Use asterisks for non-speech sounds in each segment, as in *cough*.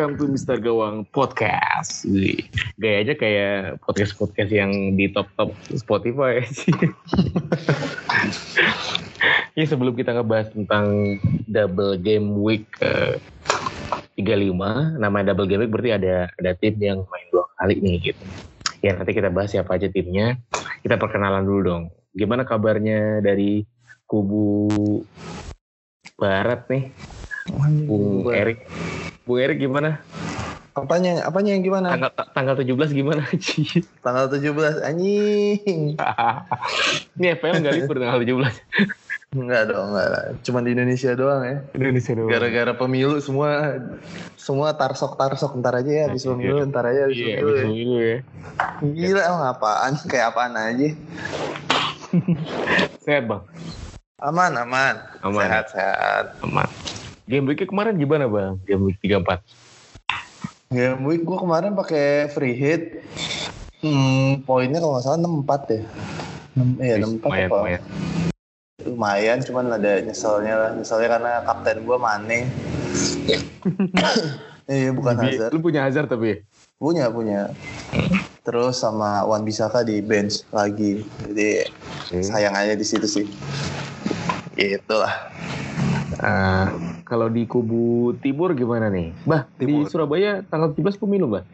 welcome to Mr. Gawang Podcast. Wih, Gayanya kayak podcast-podcast yang di top-top Spotify *laughs* sih. ya sebelum kita ngebahas tentang double game week eh, 35, namanya double game week berarti ada ada tim yang main dua kali nih gitu. Ya nanti kita bahas siapa aja timnya. Kita perkenalan dulu dong. Gimana kabarnya dari kubu barat nih? Bung Erik. Bung Erik gimana? Apanya, apanya yang gimana? Tanggal tanggal 17 gimana Ci? Tanggal 17 anjing. *laughs* Ini FPL nggak libur tanggal 17. Enggak dong, enggak lah. Cuma di Indonesia doang ya. Indonesia doang. Gara-gara pemilu semua semua tarsok-tarsok ntar aja ya habis pemilu, ntar aja habis Iya, pemilu. habis ya. pemilu ya. Gila emang apaan? Kayak apaan aja. Sehat bang? Aman, aman. Aman. Sehat, sehat. Aman. Game week kemarin gimana bang? Game week 34. Game week gue kemarin pakai free hit. Hmm, poinnya kalau nggak salah 64 ya. 6, iya, 64 Lumayan, apa? lumayan. Lumayan, cuman ada nyeselnya lah. Nyeselnya karena kapten gue Mane. *coughs* Iya, bukan Jadi, Hazard. Lu punya Hazard tapi ya? Punya, punya. Terus sama Wan Bisaka di bench lagi. Jadi sayang aja di situ sih. Gitu Eh, kalau di kubu timur gimana nih? Bah, di Timur. Surabaya tanggal 17 pemilu, Bah?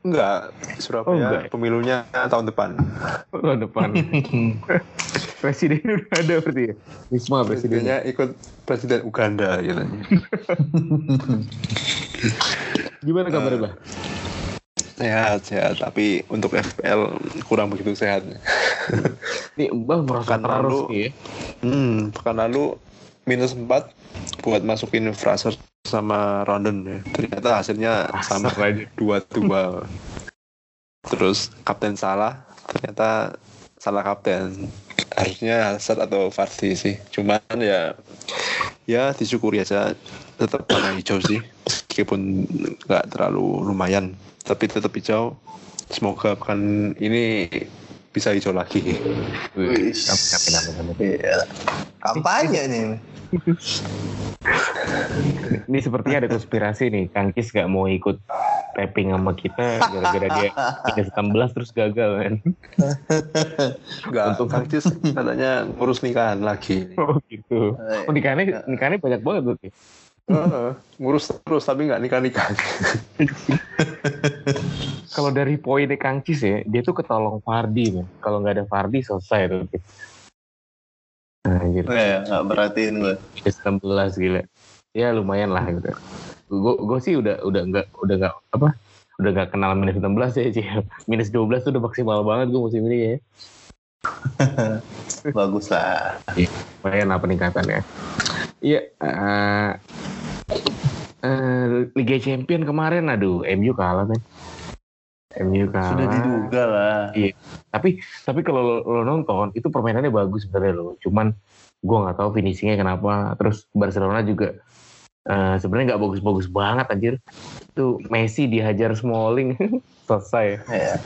Enggak, Oh, Surabaya enggak. pemilunya tahun depan. Oh, depan. *laughs* Presiden udah ada berarti ya? Wisma presidennya. Presidennya ikut presiden Uganda gitu. *laughs* Gimana kabarnya, Bah? Sehat, sehat. Tapi untuk FPL kurang begitu sehat. Nih, Mbah merasa Pekan terus lalu. ya. Hmm, pekan lalu minus 4 buat masukin Fraser sama Rondon ya. Ternyata hasilnya sama aja. dua dua. Terus kapten salah, ternyata salah kapten. Harusnya Hazard atau Farsi sih. Cuman ya ya disyukuri aja tetap warna hijau sih meskipun nggak terlalu lumayan tapi tetap hijau semoga pekan ini bisa hijau lagi Wih, Wih. amin, amin, amin. Iya. Kampanye nih. Ini sepertinya ada konspirasi nih. Kang Kis gak mau ikut tapping sama kita gara-gara dia minus 16 terus gagal kan. nggak Untuk- Kang Cis katanya ngurus nikahan lagi Oh gitu. Oh nikahnya, nikahnya banyak banget tuh. Heeh, ngurus terus tapi nggak nikah nikah *laughs* Kalau dari poinnya Kang Cis ya, dia tuh ketolong Fardi nih. Kalau nggak ada Fardi selesai tuh. Nah, gitu. Nggak, nggak berhatiin gue. Minus 16 gila. Ya lumayan lah gitu. Gue gue sih udah udah nggak udah nggak apa udah nggak kenal minus 16 ya Ci. *laughs* Minus 12 tuh udah maksimal banget gue musim ini ya. *laughs* Bagus lah. lumayan lah peningkatannya. Iya, eh eh, Liga Champion kemarin, aduh, MU kalah kan. MU kalah. Sudah diduga lah. Tapi tapi kalau lo, lo nonton itu permainannya bagus sebenarnya lo. Cuman gue nggak tahu finishingnya kenapa. Terus Barcelona juga eh, sebenarnya nggak bagus-bagus banget anjir. Itu Messi dihajar Smalling *laughs* selesai. Iya.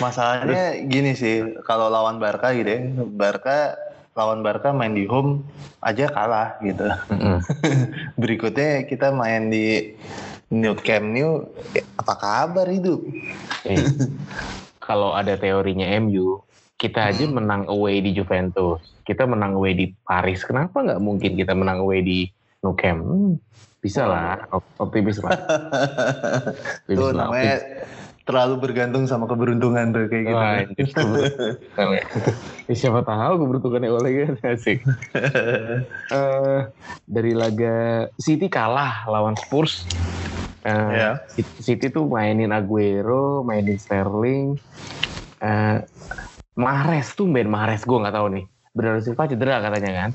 Masalahnya gini sih, kalau lawan Barca gitu ya, Barca lawan Barca main di home aja kalah gitu. Mm-mm. *laughs* Berikutnya kita main di New Camp New, apa kabar hidup? Eh, kalau ada teorinya MU, kita aja menang away di Juventus, kita menang away di Paris. Kenapa nggak mungkin kita menang away di Nou Camp? Hmm, bisa lah, op- optimis lah. *laughs* Itu lah, namanya terlalu bergantung sama keberuntungan tuh kayak gitu. Wah, ya. *laughs* Ya, siapa tahu keberuntungannya oleh kan *laughs* asik. *laughs* Eh, dari laga City kalah lawan Spurs. Eh, Ya. City tuh mainin Aguero, mainin Sterling, eh Mahrez tuh main Mahrez gue nggak tahu nih. Bernardo Silva cedera katanya kan.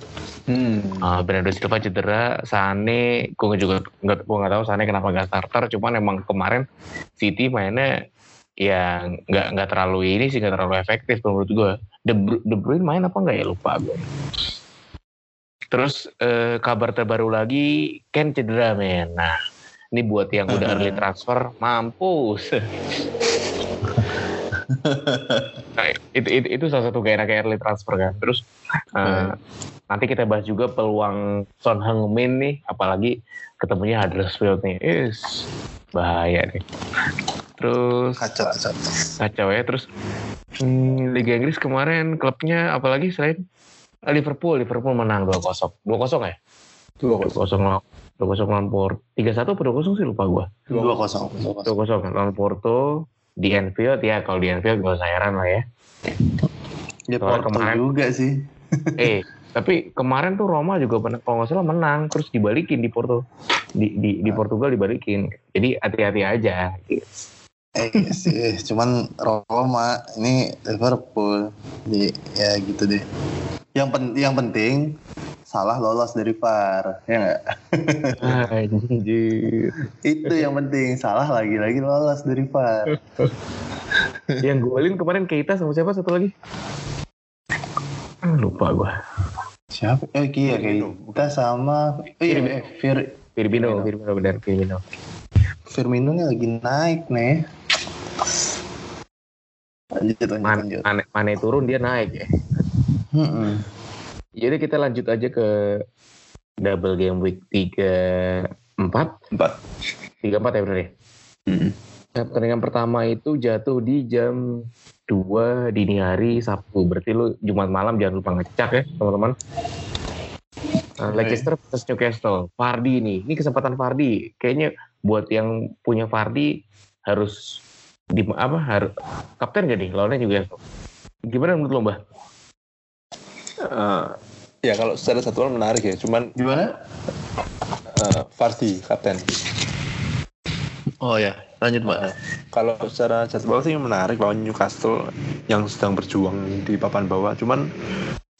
Hmm. Uh, Bernardo Silva cedera, Sane, gue juga nggak gue nggak tahu Sane kenapa nggak starter. Cuman emang kemarin City mainnya ya nggak nggak terlalu ini sih nggak terlalu efektif menurut gue. De, Bru- De Bruyne main apa nggak ya lupa gue. Terus eh, kabar terbaru lagi Ken cedera men. Nah ini buat yang udah early *laughs* transfer mampus. *laughs* *laughs* Nah, itu, itu itu salah satu gak enaknya early transfer kan. Terus eh, nanti kita bahas juga peluang Son Heung-min nih, apalagi ketemunya Huddersfield nih. Is bahaya nih. Terus Kacau, kacau. kacau ya. Terus hmm, Liga Inggris kemarin klubnya apalagi selain Liverpool, Liverpool menang 2-0. 2-0 ya? 2-0 lawan 2-0 lawan Porto. 3-1 atau 2-0 sih lupa gua. Kosong. dua kosong. 2-0 lawan Porto di Anfield ya kalau di Anfield gak usah heran lah ya. Ya Soalnya Porto kemarin- juga sih. *laughs* eh tapi kemarin tuh Roma juga pernah kalau nggak salah menang terus dibalikin di Porto di di, di Portugal dibalikin jadi hati-hati aja Eh iya sih, cuman Roma ini Liverpool di ya gitu deh. Yang pen, yang penting salah lolos dari VAR, ya nggak? anjir Itu yang penting salah lagi-lagi lolos dari VAR. yang golin kemarin Keita sama siapa satu lagi Ah, lupa gua Siapa? Eh iya kayak kita sama oh, iya, Fir, Firmino Firmino benar Firmino Firmino lagi naik nih. Lanjut, lanjut, Man, lanjut. Mane, Mane turun dia naik ya Mm-mm. jadi kita lanjut aja ke double game week 3 4 Empat. 3 4 ya benar ya Mm. Nah, Pertandingan pertama itu jatuh di jam 2 dini hari Sabtu. Berarti lu Jumat malam jangan lupa ngecek ya teman-teman. Nah, Leicester versus Newcastle. Fardi nih. Ini kesempatan Fardi. Kayaknya buat yang punya Fardi harus di apa harus kapten gak nih lawannya Newcastle. Gimana menurut lo, Mbah? Eh, ya kalau secara satuan menarik ya, cuman Gimana? uh, Fardi kapten. Oh ya, lanjut mbak. Kalau secara jadwal sih menarik lawan Newcastle yang sedang berjuang di papan bawah. Cuman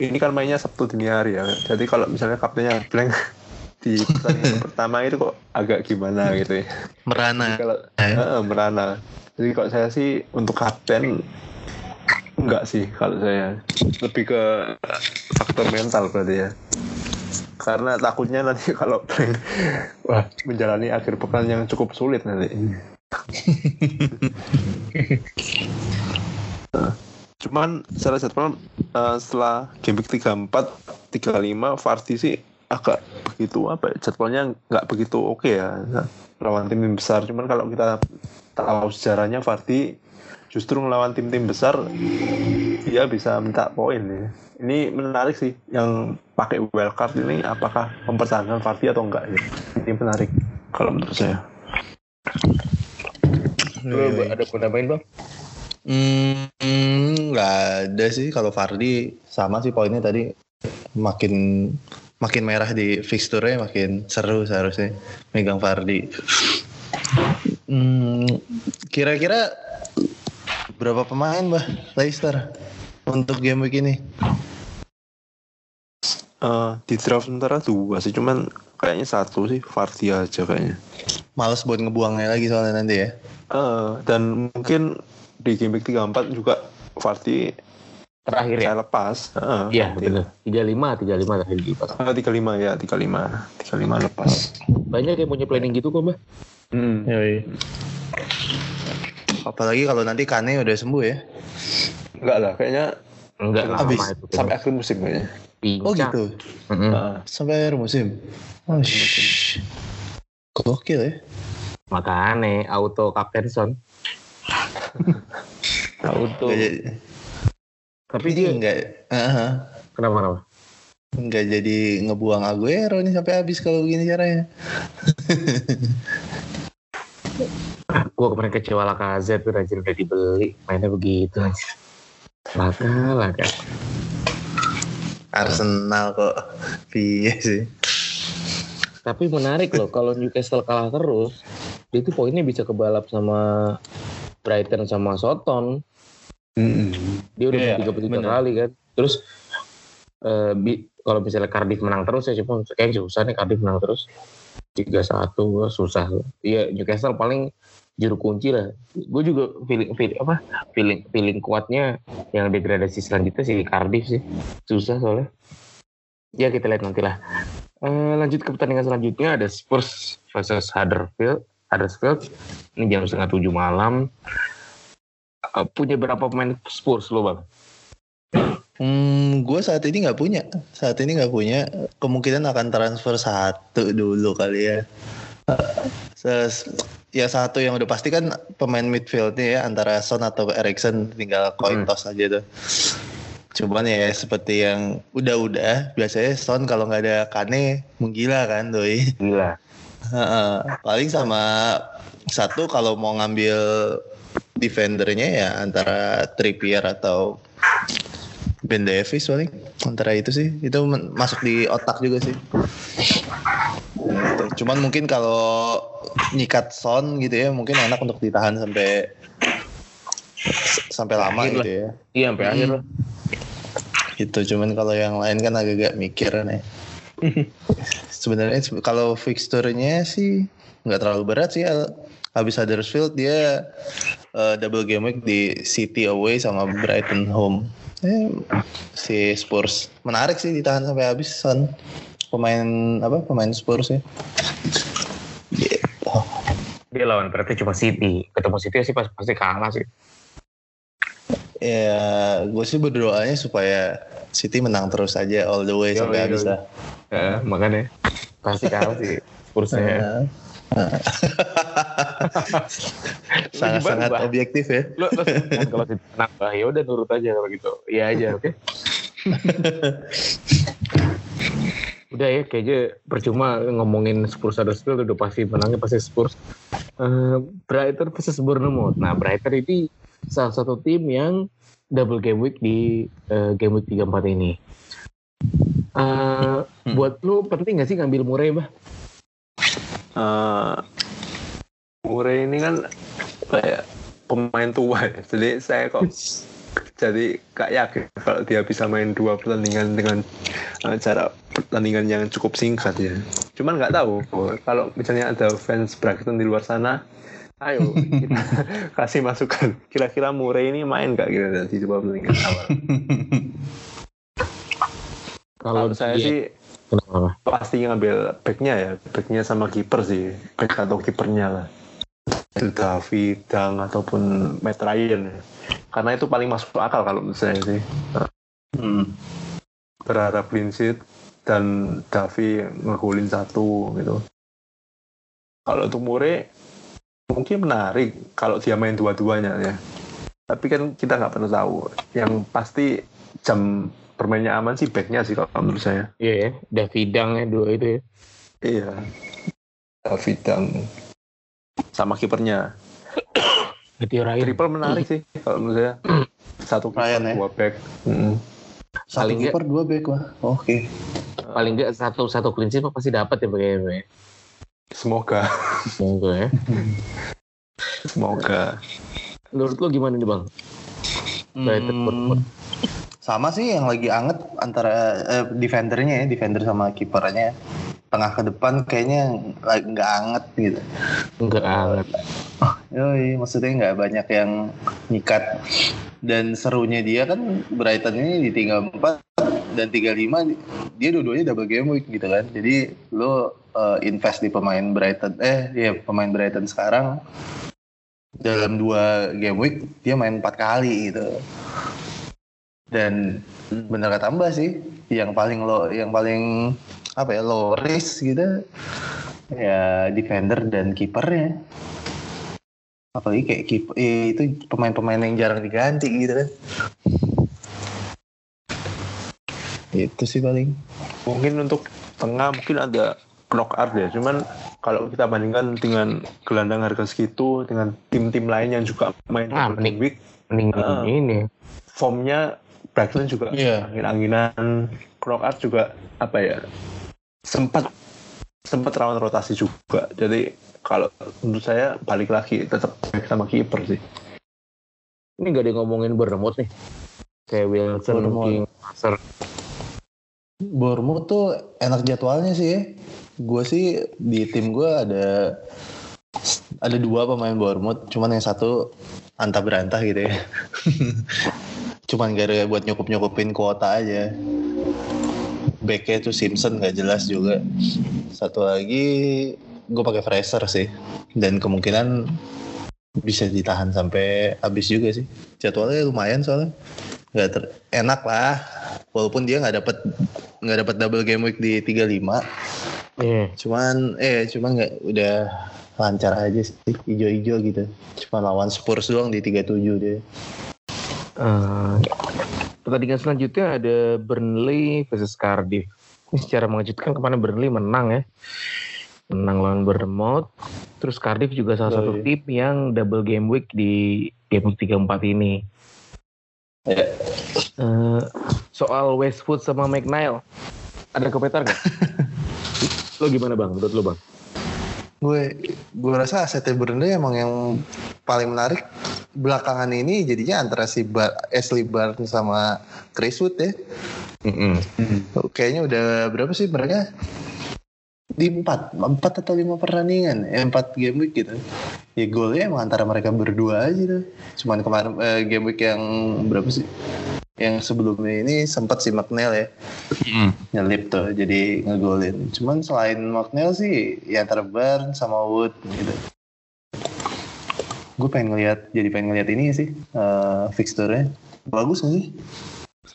ini kan mainnya Sabtu dini hari ya. Jadi kalau misalnya kaptennya blank *laughs* di pertandingan *laughs* pertama itu kok agak gimana gitu ya. Merana. Kalau eh, merana. Jadi kalau saya sih untuk kapten enggak sih kalau saya lebih ke faktor mental berarti ya. Karena takutnya nanti *laughs* kalau wah menjalani akhir pekan yang cukup sulit nanti. *laughs* Cuman secara jadwal eh, setelah game week 34, 35 Vardy sih agak begitu apa ya, jadwalnya nggak begitu oke ya Nah, lawan tim besar. Cuman kalau kita tahu sejarahnya Vardy justru ngelawan tim-tim besar dia bisa minta poin ya. Ini menarik sih yang pakai wildcard ini apakah mempertahankan Vardy atau enggak ya. Ini menarik kalau menurut saya. Lu ada pun tambahin, Bang? Hmm, hmm, nggak ada sih kalau Fardi sama sih poinnya tadi makin makin merah di fixture makin seru seharusnya megang Fardi. Hmm, kira-kira berapa pemain bah Leicester untuk game week ini? Eh, di draft sementara dua sih, cuman kayaknya satu sih Vardy aja kayaknya. Males buat ngebuangnya lagi soalnya nanti ya. Eh, dan mungkin di game week 34 juga Vardy Terakhir ya? saya lepas. Eh, Iya, betul. 35, 35 terakhir. Eh, 35 ya, 35. 35 lepas. Banyak yang punya planning gitu kok, Mbah. Hmm. Apalagi kalau nanti Kane udah sembuh ya. Enggak lah, kayaknya Enggak lama Habis. itu. sampai akhir musim kayaknya. pincang. Oh gitu. Mm-mm. Heeh. Sampai akhir musim. Oh, shh. Gokil ya. Makanya auto Captainson. *laughs* auto. Tapi dia enggak uh kenapa kenapa? enggak jadi ngebuang Aguero nih sampai habis kalau begini caranya. *laughs* Gue kemarin kecewa Lacazette tuh rajin udah dibeli mainnya begitu aja. Laka laka. Arsenal kok. Iya sih. Tapi menarik loh kalau Newcastle kalah terus, dia tuh poinnya bisa kebalap sama Brighton sama Soton. Mm-mm. Dia udah tiga puluh tiga bener. kali kan. Terus eh, bi- kalau misalnya Cardiff menang terus ya cuma kayaknya susah nih Cardiff menang terus. Tiga satu susah. Iya Newcastle paling juru kunci lah. Gue juga feeling, feeling apa feeling feeling kuatnya yang degradasi selanjutnya sih Cardiff sih. Susah soalnya. Ya kita lihat nanti lah. Eh, lanjut ke pertandingan selanjutnya ada Spurs versus Huddersfield. Huddersfield ini jam setengah tujuh malam. Eh, punya berapa pemain Spurs lo bang? Hmm, gue saat ini nggak punya. Saat ini nggak punya. Kemungkinan akan transfer satu dulu kali ya. Ses, ya satu yang udah pasti kan pemain midfieldnya ya antara Son atau Erikson tinggal coin toss aja tuh. Cuman ya seperti yang udah-udah biasanya Son kalau nggak ada Kane menggila kan doi. Gila. Paling sama satu kalau mau ngambil defendernya ya antara Trippier atau Ben Davis paling antara itu sih itu masuk di otak juga sih. Gitu. Cuman mungkin kalau nyikat Son gitu ya mungkin enak untuk ditahan sampai sampai lama Akhir lah. gitu ya. Iya sampai Hmm. akhir lah. Gitu. Cuman kalau yang lain kan agak-agak mikir nih. *laughs* Sebenarnya se- kalau fixturenya sih nggak terlalu berat sih. Habis Huddersfield dia eh, double game week di City away sama Brighton home. Eh, si Spurs menarik sih ditahan sampai habis Son. Pemain apa? Pemain Spurs ya. Gitu. Dia lawan berarti cuma City. Ketemu City sih pas pasti kalah sih. Ya, gue sih berdoanya supaya City menang terus aja all the way Yo, sampai yo, habis yo. lah. Ya, makanya pasti kalah sih Spursnya. *laughs* Sangat-sangat objektif ya. Lo, lo kan kalau City menang, bah, ya udah nurut aja kalau gitu. Iya aja, oke. *laughs* udah ya kayaknya percuma ngomongin Spurs Huddersfield udah pasti menangnya pasti Spurs. Eh, Brighton versus Bournemouth. Nah, Brighton ini salah satu tim yang double game week di eh, game week 34 ini. Eh, buat lu penting gak sih ngambil Murray, Bah? Eh, Murray ini kan kayak pemain tua ya. Jadi saya kok *laughs* jadi gak yakin kalau dia bisa main dua pertandingan dengan eh, cara pertandingan yang cukup singkat ya. Cuman nggak tahu kalau misalnya ada fans Brighton di luar sana, ayo kita *laughs* kasih masukan. Kira-kira Murray ini main gak kira di dua pertandingan awal? *laughs* Kalau saya dia- sih kenapa? pasti ngambil backnya ya. Backnya sama kiper sih. Back atau kipernya lah. Itu David Dang ataupun Matt Ryan ya. karena itu paling masuk akal kalau menurut saya sih. Hmm. berharap clean sheet dan Davi ngegolin satu gitu. Kalau untuk Mure mungkin menarik kalau dia main dua-duanya ya. Tapi kan kita nggak pernah tahu. Yang pasti jam bermainnya aman sih backnya sih kalau menurut saya Iya ya, Davidang ya dua itu ya. Iya. David Dang. Sama kipernya. Berarti Ryan. Triple menarik sih kalau menurut saya. Satu kiper, ya? dua back. Mm. Satu Paling nggak- kiper dua back wah. Oke. Paling enggak satu satu clean sheet pasti dapat ya bagaimana. Semoga, Monggo ya. semoga. Menurut lo gimana nih bang? Brighton, Hmm. Sama sih yang lagi anget antara eh, defendernya ya, defender sama kipernya. Tengah ke depan kayaknya nggak anget gitu. Enggak anget. Yoi, maksudnya nggak banyak yang nyikat. Dan serunya dia kan Brighton ini ditinggal 4 dan 35 dia dua-duanya double game week gitu kan. Jadi lo eh, invest di pemain Brighton eh ya pemain Brighton sekarang dalam dua game week dia main empat kali gitu. Dan bener kata Mbak sih yang paling lo yang paling apa ya low risk gitu ya defender dan kipernya apalagi kayak keeper eh, itu pemain-pemain yang jarang diganti gitu kan itu sih paling Mungkin untuk tengah mungkin ada knockout ya. Cuman kalau kita bandingkan dengan gelandang harga segitu dengan tim-tim lain yang juga main Ah, mending- week, Mending Ah. ini. formnya Brighton juga Iya. angin-anginan. Knockout juga apa ya? Sempat sempat rawan rotasi juga. Jadi kalau menurut saya balik lagi tetap sama kiper sih. Ini gak ada yang ngomongin Bournemouth nih. Kayak Wilson. King, Master. Bournemouth tuh enak jadwalnya sih ya. Gue sih di tim gue ada ada dua pemain Bournemouth, cuman yang satu antah berantah gitu ya. *laughs* cuman gara buat nyukup nyukupin kuota aja. Backnya tuh Simpson nggak jelas juga. Satu lagi gue pakai Fraser sih, dan kemungkinan bisa ditahan sampai habis juga sih. Jadwalnya lumayan soalnya nggak ter enak lah walaupun dia nggak dapat nggak dapat double game week di 35 Iya. cuman eh cuman nggak udah lancar aja sih hijau-hijau gitu cuma lawan Spurs doang di 37 dia Eh, pertandingan selanjutnya ada Burnley versus Cardiff. Ini secara mengejutkan ke mana Burnley menang ya. Menang lawan Bournemouth. Terus Cardiff juga salah Oh, satu iya. tim yang double game week di game week 34 ini. ya Eh, soal Westwood sama McNeil, ada komentar nggak? *laughs* lo gimana bang? Menurut lo bang? Gue gue rasa asetnya Burnley emang yang paling menarik belakangan ini jadinya antara si Bar, Ashley Barnes sama Chris Wood ya. Kayaknya udah berapa sih mereka? Di empat empat atau lima pertandingan eh, empat game week gitu. Ya golnya emang antara mereka berdua aja tuh. Cuman kemarin eh, game week yang berapa sih yang sebelumnya ini sempat si McNeil ya. Nyelip tuh jadi ngegolin. Cuman selain McNeil sih ya antara sama Wood gitu. Gue pengen ngeliat jadi pengen ngeliat ini sih eh fixture-nya. Bagus gak sih?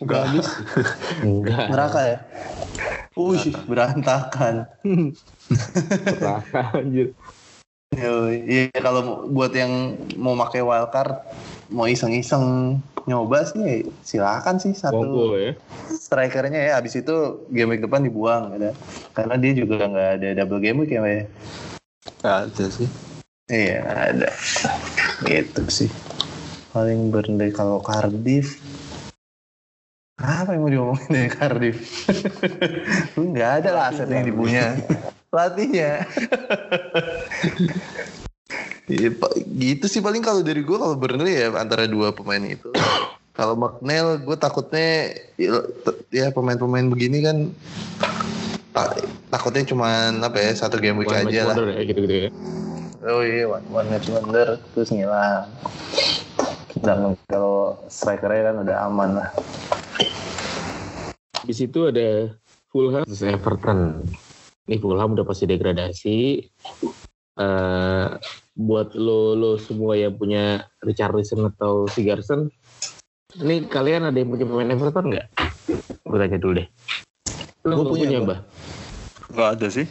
Bagus. Enggak. neraka ya? Wih, berantakan. Anjir. Yo, Iya, kalau buat yang mau pakai wildcard, mau iseng-iseng nyoba sih, silakan sih satu Monggo ya. strikernya ya. Abis itu game week depan dibuang, gitu. Karena dia juga nggak ada double game week ya, Mbak. Nggak ada sih. Iya, ada. Gitu sih. Paling Burnley kalau Cardiff, apa yang mau diomongin dari Cardiff? Lu *laughs* nggak ada lah aset yang dipunya. *laughs* Pelatihnya. *laughs* Pak. gitu sih paling kalau dari gue kalau Burnley ya antara dua pemain itu. *coughs* Kalau McNeil gue takutnya ya, ya pemain-pemain begini kan ta- takutnya cuman apa ya satu game week One aja lah. wonder ya gitu-gitu ya. Oh iya, one, one match wonder terus ngilang. Dan kalau strikernya kan udah aman lah. Di situ ada Fulham versus Everton. Ini Fulham udah pasti degradasi. Eh buat lo lo semua yang punya Richarlison atau Sigerson, ini kalian ada yang punya pemain Everton nggak? Gue tanya dulu deh. Lo Gua nggak punya, punya. Mbah? Nggak ada sih.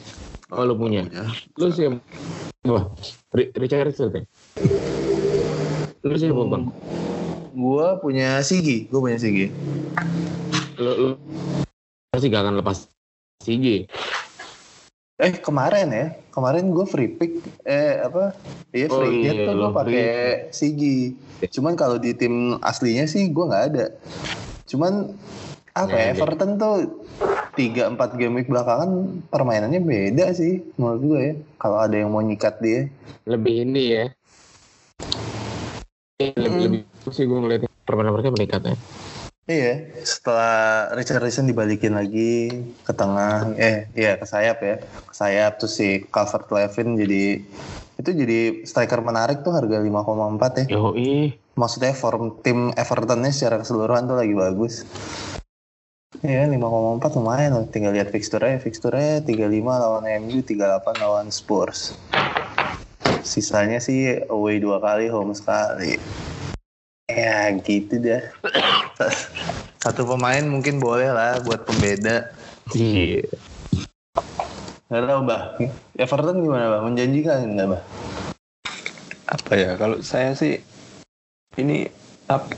Oh, lo punya. Lo siapa? Wah, Ri- Richarlison ya? Lo siapa, Bang? Gue punya Sigi, gue punya Sigi. Lo, lo pasti gak akan lepas CJ. Eh kemarin ya, kemarin gue free pick, eh apa? Iya Oh free hit iya, tuh gue pakai Sigi. Cuman kalau di tim aslinya sih gue nggak ada. Cuman apa ya. Everton tuh tiga empat game week belakangan permainannya beda sih menurut gue ya. Kalau ada yang mau nyikat dia. lebih ini ya lebih, Mm. lebih sih gue ngeliatnya permainan mereka meningkatnya Iya, setelah Richarlison dibalikin lagi ke tengah, eh iya ke sayap ya, ke sayap terus si Calvert Levin jadi itu jadi striker menarik tuh harga 5,4 ya. yo Maksudnya form tim Evertonnya secara keseluruhan tuh lagi bagus. Iya 5,4 lumayan loh. Tinggal lihat fixture-nya. Fixture-nya 35 lawan MU, 38 lawan Spurs. Sisanya sih away dua kali, home sekali. Ya gitu dah. *coughs* Satu pemain mungkin boleh lah buat pembeda. iya Gak tau bah. Everton gimana bah? Menjanjikan nggak bah? Apa ya? Kalau saya sih ini ap-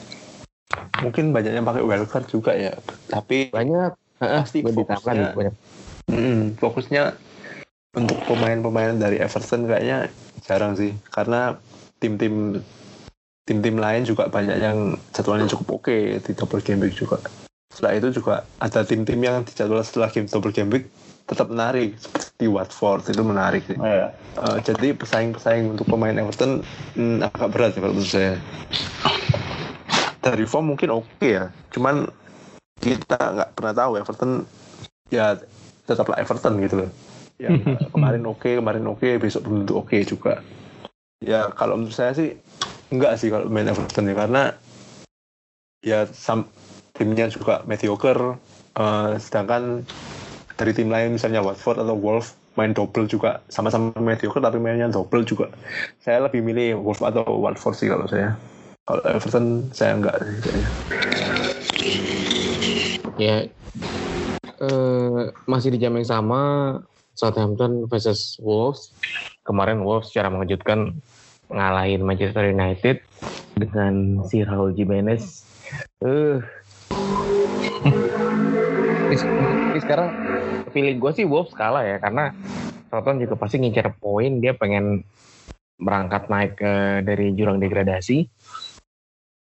mungkin banyak yang pakai wildcard juga ya. Tapi banyak Pasti fokusnya- banyak mm, fokusnya untuk pemain-pemain dari Everton kayaknya jarang sih. Karena tim-tim tim-tim lain juga banyak yang jadwalnya cukup oke di double game week juga. Setelah itu juga ada tim-tim yang di jadwal setelah game double game week tetap menarik seperti Watford itu menarik sih. Oh, ya. Eh, jadi pesaing-pesaing untuk pemain Everton hmm, agak berat ya kalau menurut saya. Dari form mungkin oke ya, cuman kita nggak pernah tahu Everton ya tetaplah Everton gitu loh. Yang *laughs* eh, kemarin oke, kemarin oke, besok belum tentu oke juga. Ya kalau menurut saya sih enggak sih kalau main Everton ya karena ya sam- timnya juga mediocre, eh, sedangkan dari tim lain misalnya Watford atau Wolves main double juga sama-sama mediocre tapi mainnya double juga saya lebih milih Wolves atau Watford sih kalau saya kalau Everton saya enggak sih kayaknya. Ya eh, masih di jam yang sama Southampton versus Wolves. Kemarin Wolves secara mengejutkan ngalahin Manchester United dengan si Raul Jimenez. Eh, *laughs* ini, sekarang feeling gue sih Wolves kalah ya karena Southampton juga pasti ngincar poin dia pengen berangkat naik ke dari jurang degradasi.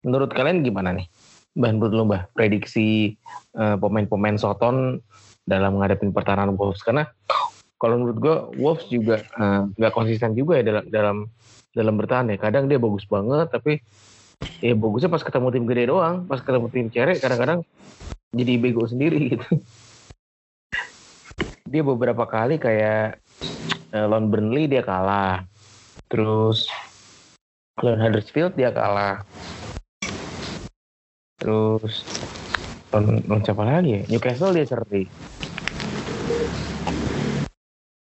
Menurut kalian gimana nih? Bah, menurut lo Mbah, prediksi eh, pemain-pemain Soton dalam menghadapi pertahanan Wolves karena kalau menurut gue Wolves juga eh, nggak konsisten juga ya dalam dalam dalam bertahan ya. Kadang dia bagus banget tapi ya bagusnya pas ketemu tim gede doang, pas ketemu tim cere kadang-kadang jadi bego sendiri *laughs* gitu. Dia beberapa kali kayak eh, lawan Burnley dia kalah. Terus lawan Huddersfield dia kalah. Terus lawan lawan siapa lagi ya? Newcastle dia seri.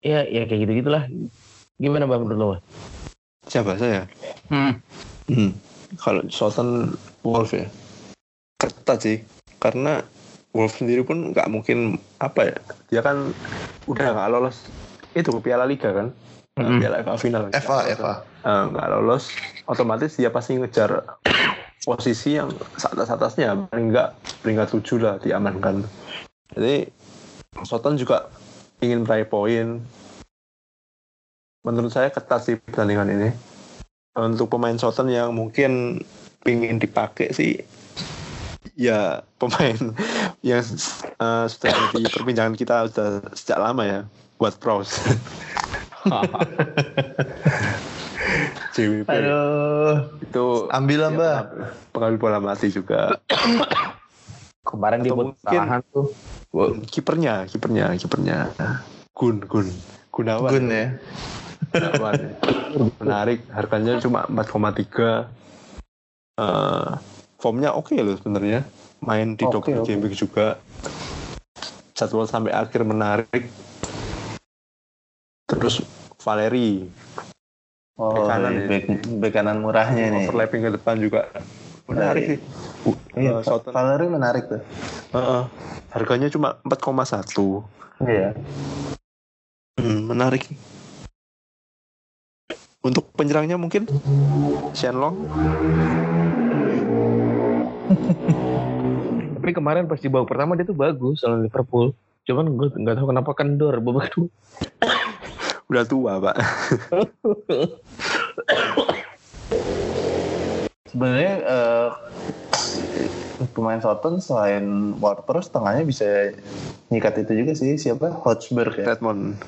Ya, ya kayak gitu gitulah. Gimana bang menurut lo? Siapa? Saya? Hmm. Hmm. Kalau Southampton Wolf ya? Ketat sih. Karena Wolf sendiri pun nggak mungkin apa ya? Dia kan udah nggak lolos. Itu ke Piala Liga kan? Mm-mm. Piala FA final. Eva, Eva. Eh, nggak lolos. Otomatis dia pasti ngejar posisi yang atas atasnya paling nggak peringkat tujuh lah diamankan. Jadi Soton juga ingin meraih poin menurut saya ketat sih pertandingan ini. Untuk pemain Soton yang mungkin ingin dipakai sih ya pemain *laughs* yang eh, sudah jadi perbincangan kita sudah sejak lama ya buat pros JWP Aduh, itu ambil lah ya, mbak. pengambil bola mati juga. *coughs* Kemarin dia Atau buat mungkin- kesalahan tuh. kipernya kipernya kipernya. Gun Gun. Gunawan. Gun ya. Menarik harganya cuma 4,3 Eh, formnya oke loh sebenarnya main di oke. game week juga jadwal sampai akhir menarik terus Valeri Oh, kanan iya, ya. kanan murahnya nih. overlapping ke depan juga menarik sih Iya, Eh. Valerie menarik tuh. Heeh. harganya cuma 4,1 Iya. Hmm, menarik. Untuk penyerangnya mungkin Shenlong. *laughs* Tapi kemarin pas di babak pertama dia tuh bagus lawan Liverpool. Cuman gue nggak tahu kenapa kendor babak kedua. *laughs* Udah tua, Pak. *laughs* Sebenarnya eh, pemain Soton selain Ward-Prowse tengahnya bisa nyikat itu juga sih siapa Hotspur ya Redmond.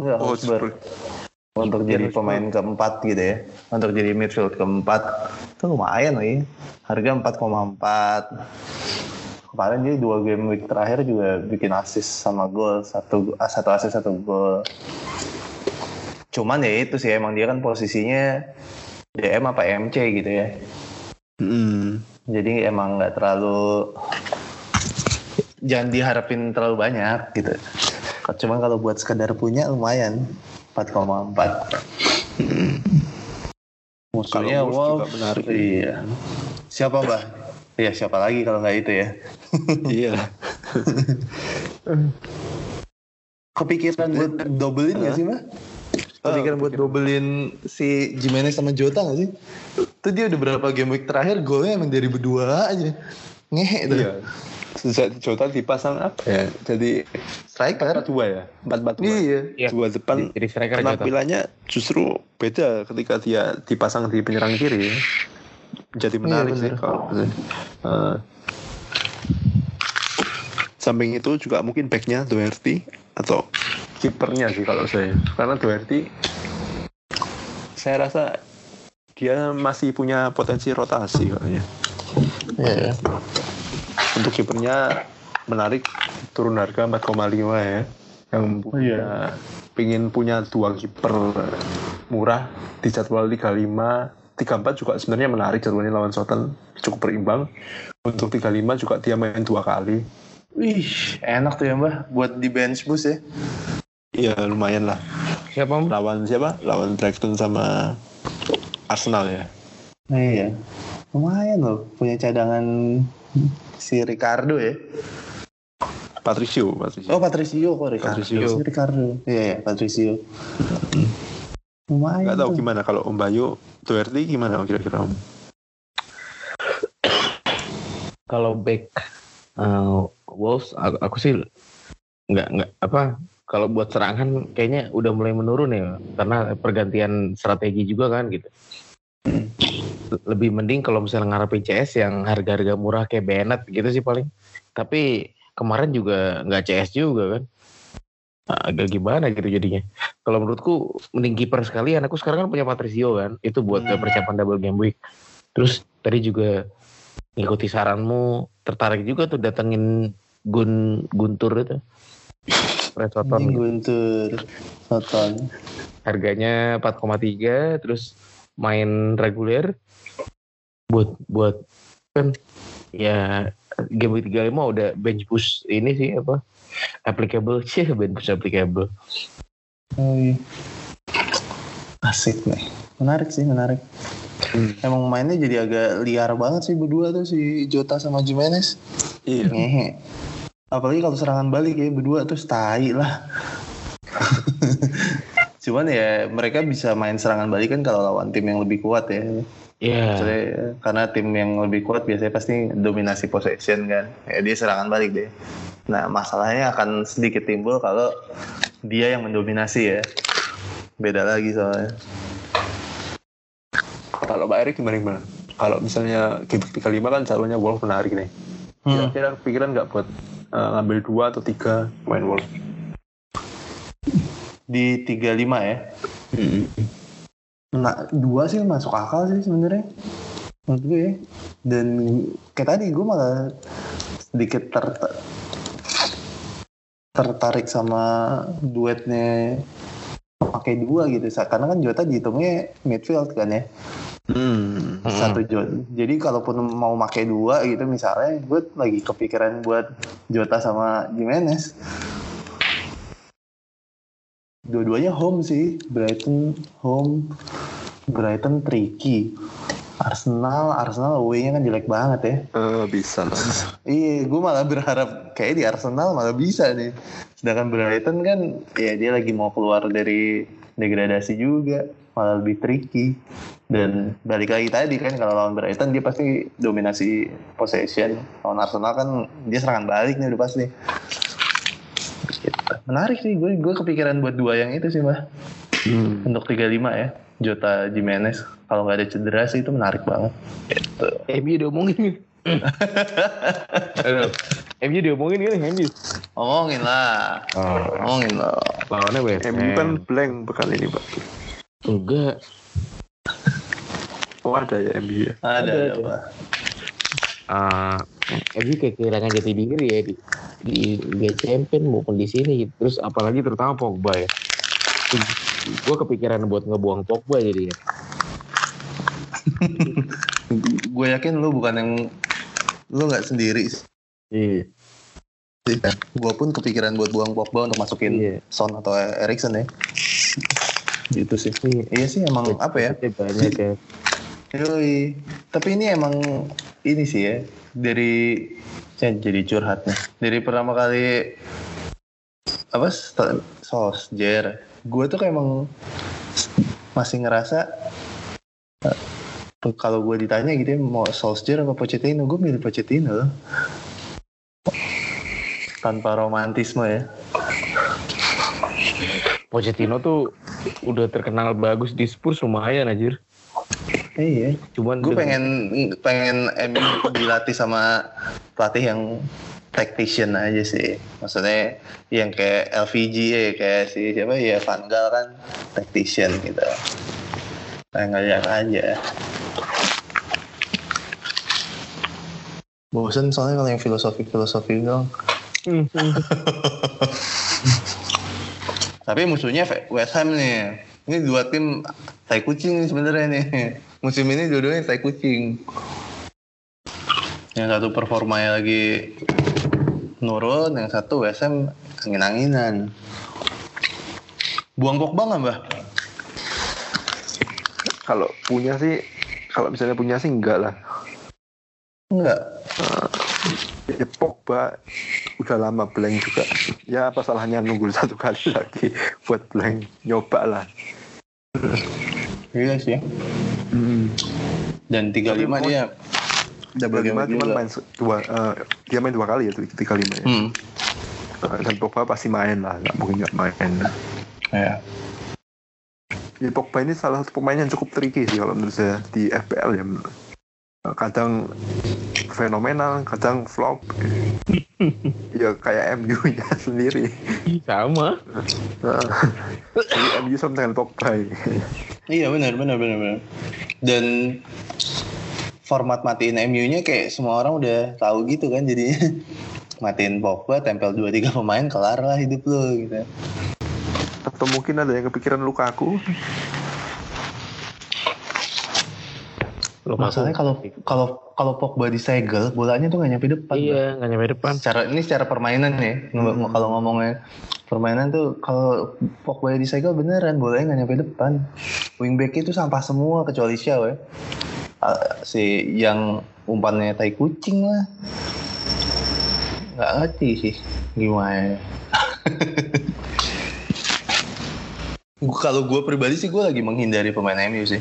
Enggak, Hotspur. Hotspur. Untuk Iya, jadi pemain keempat gitu ya. Untuk jadi midfield keempat. Itu lumayan lagi harga 4,4 kemarin dia dua game week terakhir juga bikin assist sama gol. Satu ah, satu assist satu gol. Cuman ya itu sih emang dia kan posisinya DM apa MC gitu ya. Hmm. jadi emang nggak terlalu jangan diharapin terlalu banyak gitu. Cuman kalau buat sekedar punya lumayan 4,4 musuhnya Kalau Wolves menarik. iya. Siapa mbak? Iya siapa lagi kalau nggak itu ya? *laughs* Iya. kepikiran buat dobelin nggak sih mbak? Kepikiran buat dobelin si Jimenez sama Jota nggak sih? Tuh dia udah berapa game week terakhir golnya emang dari berdua aja ngehe tuh Iya. Sejak Jota dipasang apa ya? Jadi striker empat dua ya, empat empat dua. iya Iya. Dua depan Jadi striker Jota. penampilannya justru beda ketika dia dipasang di penyerang kiri. Jadi menarik sih bener. kalau Eh, samping itu juga mungkin backnya Doherty atau kipernya sih kalau saya karena Doherty saya rasa dia masih punya potensi rotasi kayaknya Iya. untuk kipernya menarik turun harga 4,5 ya. Yang punya pingin punya dua kiper murah di jadwal 35 34 juga sebenarnya menarik jadwalnya lawan Southampton cukup berimbang. Untuk 35 juga dia main dua kali. Wih, enak tuh ya mbak, buat di bench boost ya. iya lumayan lah. Siapa Mbak? lawan siapa? Lawan Brighton sama Arsenal ya. Iya, lumayan loh punya cadangan si Ricardo ya. Patricio, Patricio. Oh Patricio kok Ricardo. Patricio. Ricardo. Iya ya Patricio. Lumayan. Nggak tahu tuh. gimana kalau Om Bayu Doherty gimana kira-kira Om? Kalau back uh, Wolves aku, aku sih nggak nggak apa kalau buat serangan kayaknya udah mulai menurun ya karena pergantian strategi juga kan gitu. Lebih mending kalau misalnya ngarepin CS yang harga-harga murah kayak Bennett gitu sih paling. Tapi kemarin juga nggak CS juga kan. Agak gimana gitu jadinya. Kalau menurutku mending kiper sekalian. Aku sekarang kan punya Patricio kan. Itu buat Hmm. persiapan double game week. Terus tadi juga ngikuti saranmu tertarik juga tuh datengin Gun Guntur itu Red Soton Guntur. Soton. harganya 4,3 terus main reguler buat buat kan ya game week 35 udah bench boost ini sih apa applicable *laughs* sih bench boost applicable Oh iya. Asik nih. Menarik sih, menarik. Emang mainnya jadi agak liar banget sih berdua tuh si Jota sama Jimenez. Iya. Ngehe. Apalagi kalau serangan balik ya berdua tuh tai lah. *laughs* Cuman ya mereka bisa main serangan balik kan kalau lawan tim yang lebih kuat ya. Ya Maksudnya, karena tim yang lebih kuat biasanya pasti dominasi possession kan. Ya dia serangan balik deh. Nah masalahnya akan sedikit timbul kalau dia yang mendominasi ya. Beda lagi soalnya. Kalau Pak Erik gimana gimana? Kalau misalnya game 35 kan calonnya Wolf menarik nih. Hmm. Kira-kira pikiran nggak buat eh, ngambil dua atau tiga main Wolf? Di 35 ya. Nah, dua sih masuk akal sih sebenarnya. Menurut gue ya. Dan kayak tadi gue malah sedikit ter tertarik sama duetnya pakai dua gitu karena kan Jota dihitungnya midfield kan ya Hmm. satu Jota jadi kalaupun mau pakai dua gitu misalnya gue lagi kepikiran buat Jota sama Jimenez dua-duanya home sih Brighton home Brighton tricky Arsenal Arsenal away-nya kan jelek banget ya Eh, bisa lah. *laughs* Iya, gue malah berharap kayak di Arsenal malah bisa nih. Sedangkan Brighton kan, ya dia lagi mau keluar dari degradasi juga, malah lebih tricky. Dan balik lagi tadi kan kalau lawan Brighton dia pasti dominasi possession. Lawan Arsenal kan dia serangan balik nih udah pasti. Gitu. Menarik sih, gue gue kepikiran buat dua yang itu sih mbak. Hmm. Untuk 35 ya, Jota Jimenez. Kalau nggak ada cedera sih itu menarik banget. Gitu. MU diomongin Aduh, MU diomongin kan MU Ngomongin lah, oh, ngomongin lah. lawannya West MU kan Ham blank bekal ini Pak. enggak Oh ada ya MU ya. Ada, Ada, ada, ada. Pak. uh, Kayak kehilangan jati diri ya di di Liga Champion maupun di sini terus apalagi terutama Pogba ya gue kepikiran buat ngebuang Pogba jadi ya *laughs* gue yakin lu bukan yang lu nggak sendiri sih. iya Gue pun kepikiran buat buang Pogba untuk masukin Iya. Son atau Erikson ya. Gitu sih. Iya. Iya sih emang apa ya? Budgetnya banyak ya Yoi. Tapi ini emang ini sih ya dari saya jadi curhat nih. Dari pertama kali apa st- Solskjaer, gue tuh kayak emang masih ngerasa eh, kalau gue ditanya gitu ya, mau Solskjaer apa Pochettino, gue milih Pochettino loh. Tanpa romantisme ya. Pochettino tuh udah terkenal bagus di Spurs lumayan anjir Iya. cuman Gue pengen pengen MU dilatih sama pelatih yang tactician aja sih. Maksudnya yang kayak LVG ya, kayak si siapa ya Van Gaal kan tactician gitu. Kayak ngeliat aja. Bosen soalnya kalau yang filosofi-filosofi dong. Hmm, hmm. Tapi musuhnya West Ham nih. Ini dua tim tai kucing sebenarnya nih. Musim ini dua-duanya tai kucing. Yang satu performanya lagi nurun, yang satu Ham angin-anginan. Buang Pogba nggak mbak? Kalau punya sih, kalau misalnya punya sih enggak lah. Enggak. Ya Pogba udah lama blank juga ya apa salahnya nunggu satu kali lagi buat blank nyoba lah Iya sih. Dan 35 Tapi dia double game Lima week cuma juga. main dua eh, dia main dua kali ya tuh tiga lima ya Hmm. Eh, dan Pogba pasti main lah nggak mungkin nggak main Ya. ya, Pogba ini salah satu pemain yang cukup tricky sih kalau menurut saya di FPL ya kadang fenomenal kadang flop *laughs* ya kayak MU nya sendiri Sama. Jadi MU sama dengan Pogba. Iya benar benar benar benar. Dan format matiin MU-nya kayak semua orang udah tahu gitu kan jadi *laughs* matiin Pogba tempel 2 3 pemain kelar lah hidup lo gitu. atau mungkin ada yang kepikiran Lukaku Lukaku. Masalahnya kalau kalau kalau Pogba disegel bolanya tuh gak nyampe depan. Iya, nggak nyampe depan. Secara ini secara permainan ya. Ng- Kalau ngomongnya permainan tuh kalau Pogba disegel beneran bolanya nggak nyampe depan. Wingback itu sampah semua kecuali Xiao ya. Ah, si yang umpannya tai kucing lah. Nggak ngerti sih gimana. *laughs* Kalau gue pribadi sih gue lagi menghindari pemain MU sih.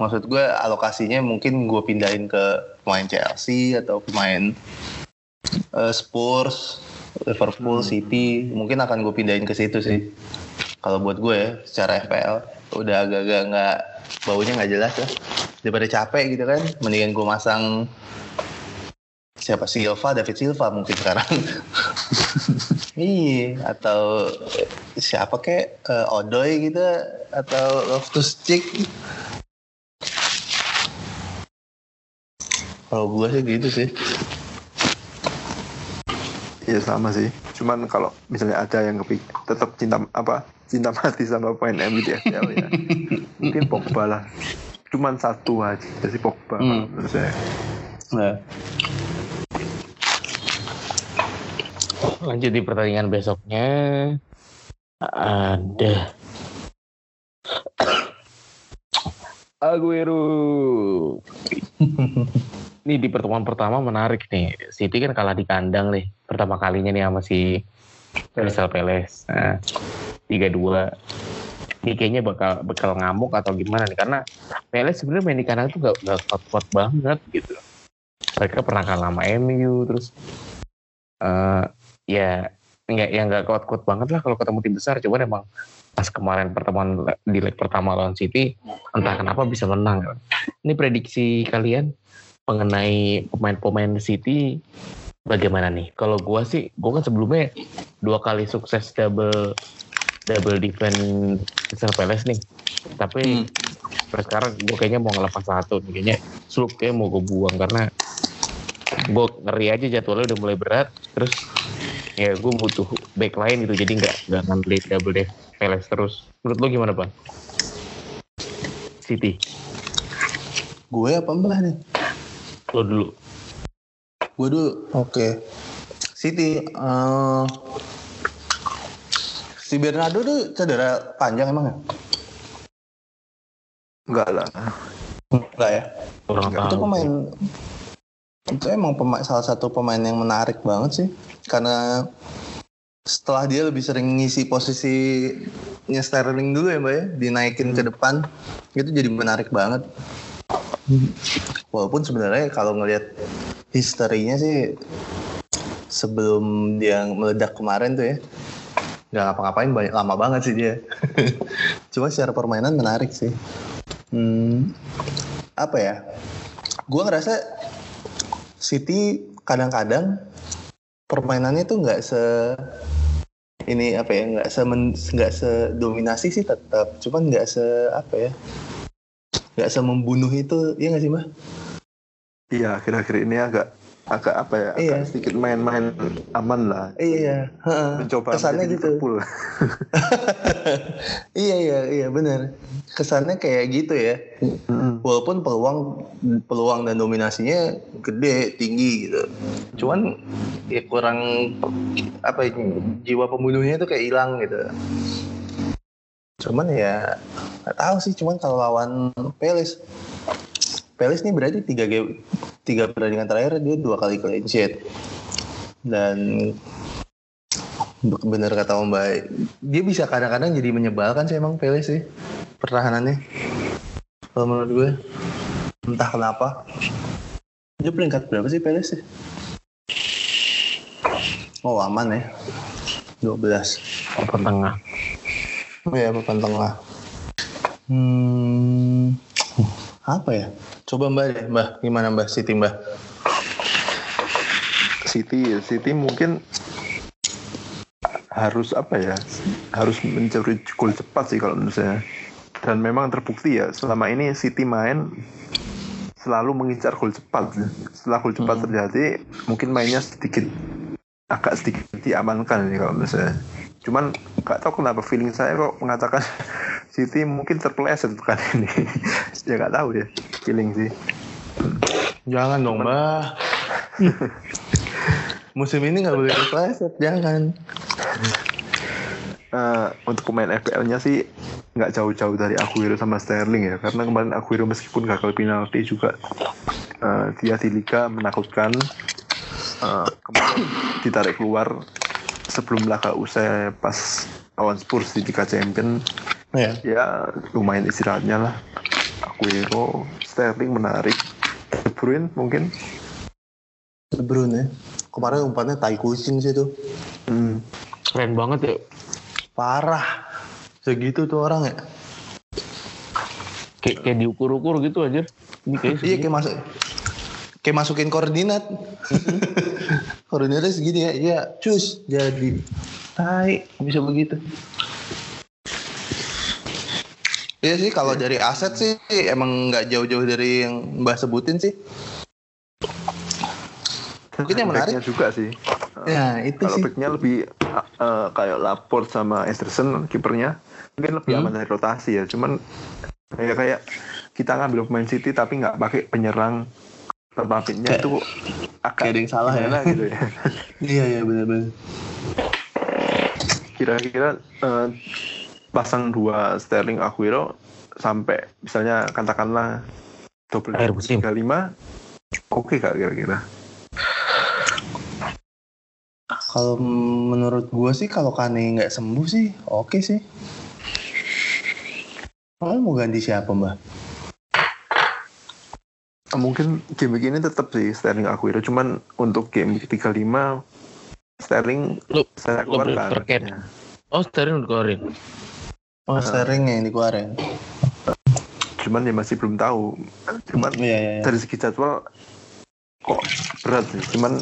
Maksud gue alokasinya mungkin gue pindahin ke pemain Chelsea atau pemain eh, Spurs, Liverpool, City. Mungkin akan gue pindahin ke situ sih. Kalau buat gue ya, secara FPL udah agak-agak nggak baunya nggak jelas lah. Daripada capek gitu kan, mendingan gue masang siapa Silva, David Silva mungkin sekarang. *laughs* Iya, atau siapa kek eh, Odoy gitu atau Loftus Cheek. Kalau gue sih gitu sih. Iya sama sih. Cuman kalau misalnya ada yang kepik tetap cinta apa cinta *laughs* mati sama pemain MU di FPL ya. mungkin Pogba lah. Cuman satu aja si Pogba Hmm. menurut saya. Nah, Lanjut di pertandingan besoknya. Ada *coughs* Aguero. *laughs* Ini di pertemuan pertama menarik nih. City kan kalah di kandang nih. Pertama kalinya nih sama si Crystal Palace. Nah, 3-2. Ini kayaknya bakal bakal ngamuk atau gimana nih. Karena Palace sebenarnya main di kandang tuh gak, gak kuat-kuat banget gitu. Mereka pernah kalah sama MU. Terus eh ya nggak yang nggak kuat-kuat banget lah kalau ketemu tim besar. Cuman emang pas kemarin pertemuan di leg pertama lawan City entah kenapa bisa menang. Ini prediksi kalian mengenai pemain-pemain City bagaimana nih? Kalau gua sih, gua kan sebelumnya dua kali sukses double double defense Crystal Palace nih. Tapi Hmm. sekarang gue kayaknya mau ngelepas satu nih. Kayaknya Sloop kayak mau gue buang karena gue ngeri aja jadwalnya udah mulai berat. Terus ya gue butuh back lain gitu. Jadi nggak nggak ngandelin double def Palace terus. Menurut lo gimana bang? City, gue apa belah nih? Lo dulu. Gue dulu. Oke. City. eh, si Bernardo tuh cedera panjang emang ya? Enggak lah. Enggak ya? Kurang Nggak, itu pemain itu emang pemain salah satu pemain yang menarik banget sih karena setelah dia lebih sering ngisi posisinya Sterling dulu ya mbak ya dinaikin ke depan itu jadi menarik banget walaupun sebenarnya kalau ngelihat historinya sih sebelum dia meledak kemarin tuh ya nggak ngapa-ngapain banyak lama banget sih dia. *laughs* Cuma secara permainan menarik sih. Hmm, apa ya? Gue ngerasa City kadang-kadang permainannya tuh nggak se ini apa ya nggak se nggak sedominasi sih tetap. Cuman nggak se apa ya nggak membunuh itu iya nggak sih mbak Iya akhir-akhir ini agak agak apa ya? Agak Iya. sedikit main-main aman lah. iya heeh. Mencoba kesannya gitu *laughs* iya iya iya benar kesannya kayak gitu ya Mm-mm. walaupun peluang peluang dan dominasinya gede tinggi gitu cuman ya kurang apa ya, jiwa pembunuhnya itu kayak hilang gitu cuman ya nggak tahu sih cuman kalau lawan Pelis. Pelis nih berarti tiga game tiga pertandingan terakhir dia dua kali clean sheet. Dan bener kata Om Bay dia bisa kadang-kadang jadi menyebalkan sih emang Pele sih pertahanannya. Kalau menurut gue entah kenapa. Dia peringkat berapa sih Pele sih? Oh aman ya. 12 papan tengah ya papan tengah hmm apa ya? Coba mbak deh mbak. Gimana mbak? Siti mbak? City City mungkin harus apa ya? Harus mencuri gol cepat sih kalau menurut saya. Dan memang terbukti ya selama ini City main selalu mengincar gol cepat. Setelah gol cepat Hmm. terjadi mungkin mainnya sedikit agak sedikit diamankan nih kalau menurut saya cuman nggak tahu kenapa feeling saya kok mengatakan *laughs* City mungkin terpeleset pekan ini. *laughs* Ya nggak tahu ya feeling sih. Jangan dong mbak. *laughs* Musim ini nggak boleh terpleset jangan. Eh, untuk pemain FPL-nya sih nggak jauh-jauh dari Aguero sama Sterling ya. Karena kemarin Aguero meskipun gagal penalti juga eh, dia di liga menakutkan. Eh, kemarin ditarik keluar sebelum laga usai pas lawan Spurs di Liga Champion ya ya lumayan istirahatnya lah. Aguero Sterling menarik. De Bruyne mungkin? De Bruyne. Ya kemarin umpannya tai kucing sih tuh hmm. keren banget ya. Parah. Segitu tuh orang ya. Kayak, kayak diukur-ukur gitu aja ini kayak iya kayak masuk kayak masukin koordinat *laughs* koordinatnya segini ya. Iya cus. Jadi. Tai bisa begitu. Iya sih kalau dari aset sih emang nggak jauh-jauh dari yang Mbah sebutin sih. Mungkin yang menarik. Juga sih. Ya itu kalau sih. backnya lebih eh, kayak Laporte sama Esterson kipernya mungkin lebih Hmm. aman dari rotasi ya. Cuman kayak kayak kita ngambil pemain City tapi nggak pakai penyerang Kayak- itu agak kayak ada yang salah ya. gitu ya *laughs* Iya iya benar-benar. kira-kira eh, pasang dua Sterling Aguero sampai misalnya katakanlah double Akhir musim. 35 oke gak kira-kira Kalau menurut gua sih kalau Kane nggak sembuh sih oke sih. Kamu mau ganti siapa mbak? Mungkin game ini tetap sih Sterling Aguero cuman untuk game week 35 Sterling Lu- saya lu keluarkan. Ya. oh Sterling udah keluarin Oh Sterling yang dikeluarin. cuman ya masih belum tahu cuman Iya iya. iya. dari segi jadwal kok berat sih cuman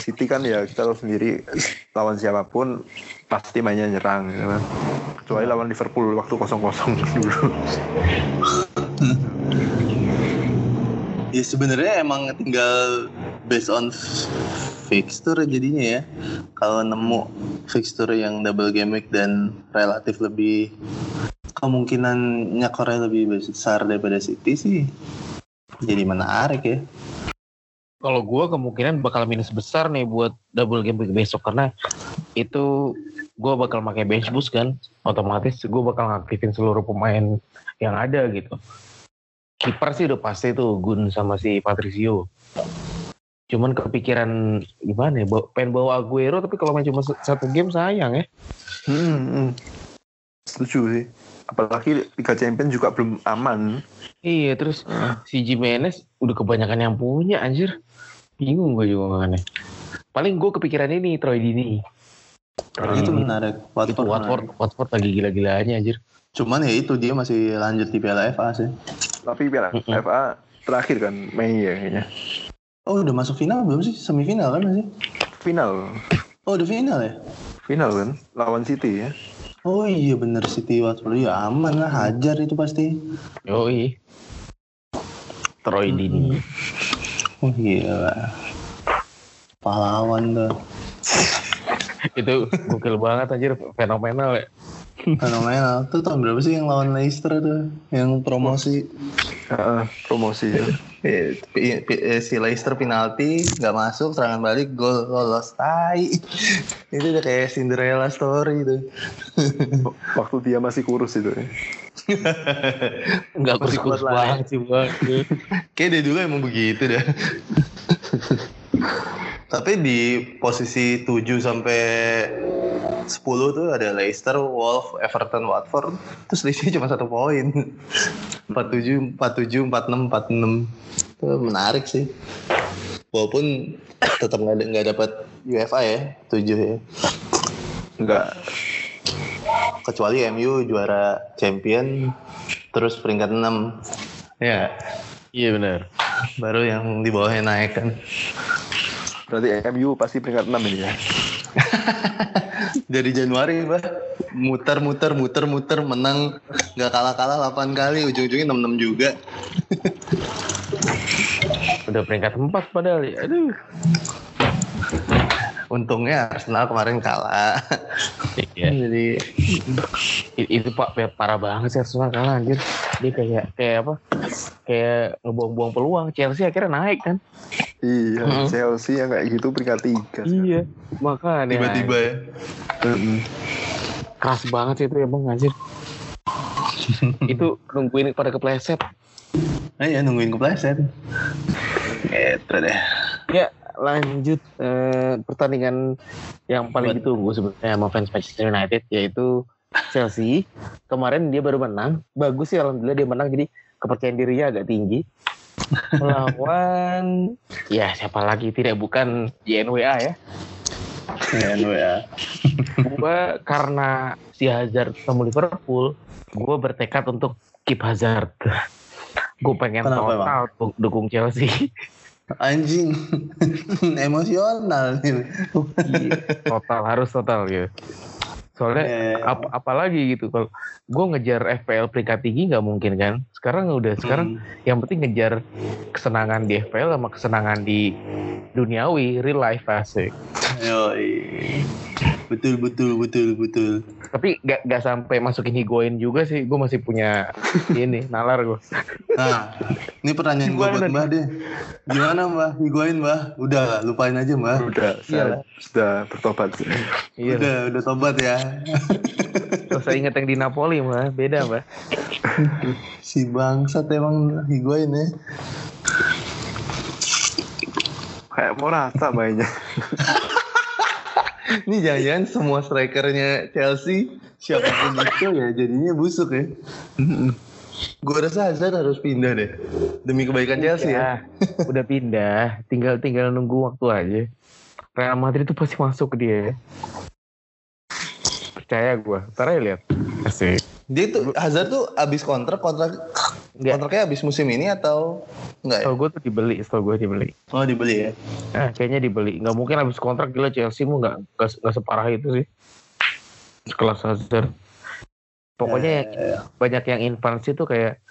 City kan ya kita tahu sendiri lawan siapa pun pasti mainnya nyerang gitu kan kecuali lawan Liverpool waktu kosong-kosong *laughs* dulu Ya sebenarnya emang tinggal based on fixture jadinya ya. Kalau nemu fixture yang double week dan relatif lebih kemungkinan nyekornya lebih besar daripada City sih jadi menarik ya. kalau gue kemungkinan bakal minus besar nih buat double game week besok karena itu gue bakal pakai bench boost kan otomatis gue bakal ngaktifin seluruh pemain yang ada gitu kiper sih udah pasti tuh Gun sama si Patricio. Cuman kepikiran gimana ya pengen bawa Aguero tapi kalau main cuma satu game sayang ya. Hmm, hmm. setuju sih. Apalagi Liga Champions juga belum aman. Iya terus si Jimenez udah kebanyakan yang punya anjir. Bingung gue juga makanya paling gue kepikiran ini Troy Dini. Troy itu Dini. menarik. itu Watford, Watford menarik. Watford lagi gila-gilaannya anjir Cuman ya itu dia masih lanjut di Piala FA sih. tapi Piala Mm-mm. FA terakhir kan Mei ya kayaknya Oh udah masuk final belum sih? Semifinal kan masih? final Oh udah final ya? final kan lawan City ya Oh iya bener City Watford ya aman lah hajar itu pasti. Yoi Troy Dini Oh iya. Pahlawan tuh. itu gokil banget anjir fenomenal ya Fenomenal. Tuh tahun berapa sih yang lawan Leicester tuh? Yang promosi. Heeh, promosi ya. Eh, si Leicester penalti nggak masuk serangan balik gol lolos tai itu udah kayak Cinderella story tuh waktu dia masih kurus itu ya. nggak Masih kurus-kurus ya. banget sih bang kayak dia dulu emang begitu dah Tapi di posisi 7 sampai 10 tuh ada Leicester, Wolves, Everton, Watford. Terus selisihnya cuma satu poin. 47, 47, 46, 46. Itu menarik sih. Walaupun tetap nggak dapat UEFA ya, 7 ya. Enggak. Kecuali MU juara champion, terus peringkat 6. Ya, Iya benar. baru yang di bawahnya naik kan. Berarti MU pasti peringkat 6 ini ya. *laughs* Dari Januari, Mbak. Muter, muter, muter, muter, menang. Nggak kalah-kalah 8 kali, ujung-ujungnya 6-6 juga. *laughs* Udah peringkat 4 padahal. ya. Aduh. Untungnya Arsenal kemarin kalah. *laughs* Iya. Jadi, itu pak pa- parah banget sih Arsenal kalah anjir dia kayak kayak apa kayak ngebuang-buang peluang Chelsea akhirnya naik kan Iya, Hmm. Chelsea yang kayak gitu peringkat 3. iya makanya tiba-tiba ya. keras banget sih itu emang anjir *laughs* itu nungguin pada kepleset Nah, ya nungguin kepleset. Gitu deh. ya lanjut eh, pertandingan yang paling Buat- ditunggu sebenarnya sama fans Manchester United yaitu Chelsea kemarin dia baru menang bagus sih alhamdulillah dia menang jadi kepercayaan dirinya agak tinggi melawan ya siapa lagi? Tidak bukan JNWA ya. Ya, gue karena si Hazard sama Liverpool gue bertekad untuk keep Hazard. Gue pengen Kenapa, total du- dukung Chelsea. Anjing. *laughs* Emosional nih. Iya, total harus total gitu soalnya Iya, iya. ap- apalagi gitu kalau gue ngejar FPL peringkat tinggi nggak mungkin kan sekarang udah sekarang yang penting ngejar kesenangan di FPL sama kesenangan di duniawi real life asik Yoi. Betul, betul, betul, betul. tapi nggak nggak sampai masukin Higuain juga sih gue masih punya *laughs* ini nalar gue Nah, ini pertanyaan gue buat Gimana Mbah deh. Gimana Mbah? Higuain Mbah? Udah, lupain aja Mbah. Udah, saya sudah bertobat. iya Udah, udah tobat ya. *laughs* Gak usah inget yang di Napoli mah beda mbak *laughs* Si bangsat emang Higuain ya. Kayak mau rata mainnya. Ini jangan-jangan semua strikernya Chelsea siapa pun itu ya jadinya busuk ya. Gue rasa Hazard harus pindah deh demi kebaikan Chelsea ya. Ya, *laughs* udah pindah tinggal tinggal nunggu waktu aja. Real Madrid itu pasti masuk ke dia percaya gue ntar aja lihat. Asik. Dia tuh Hazard tuh abis kontrak kontrak Nggak. kontraknya abis musim ini atau enggak ya? Setahu gue tuh dibeli, setahu gue dibeli. Oh dibeli ya. Nah, kayaknya dibeli. Nggak mungkin habis kontrak gila Chelsea mu nggak nggak nggak separah itu sih. Sekelas Hazard. Pokoknya Ya, yang banyak yang invans itu kayak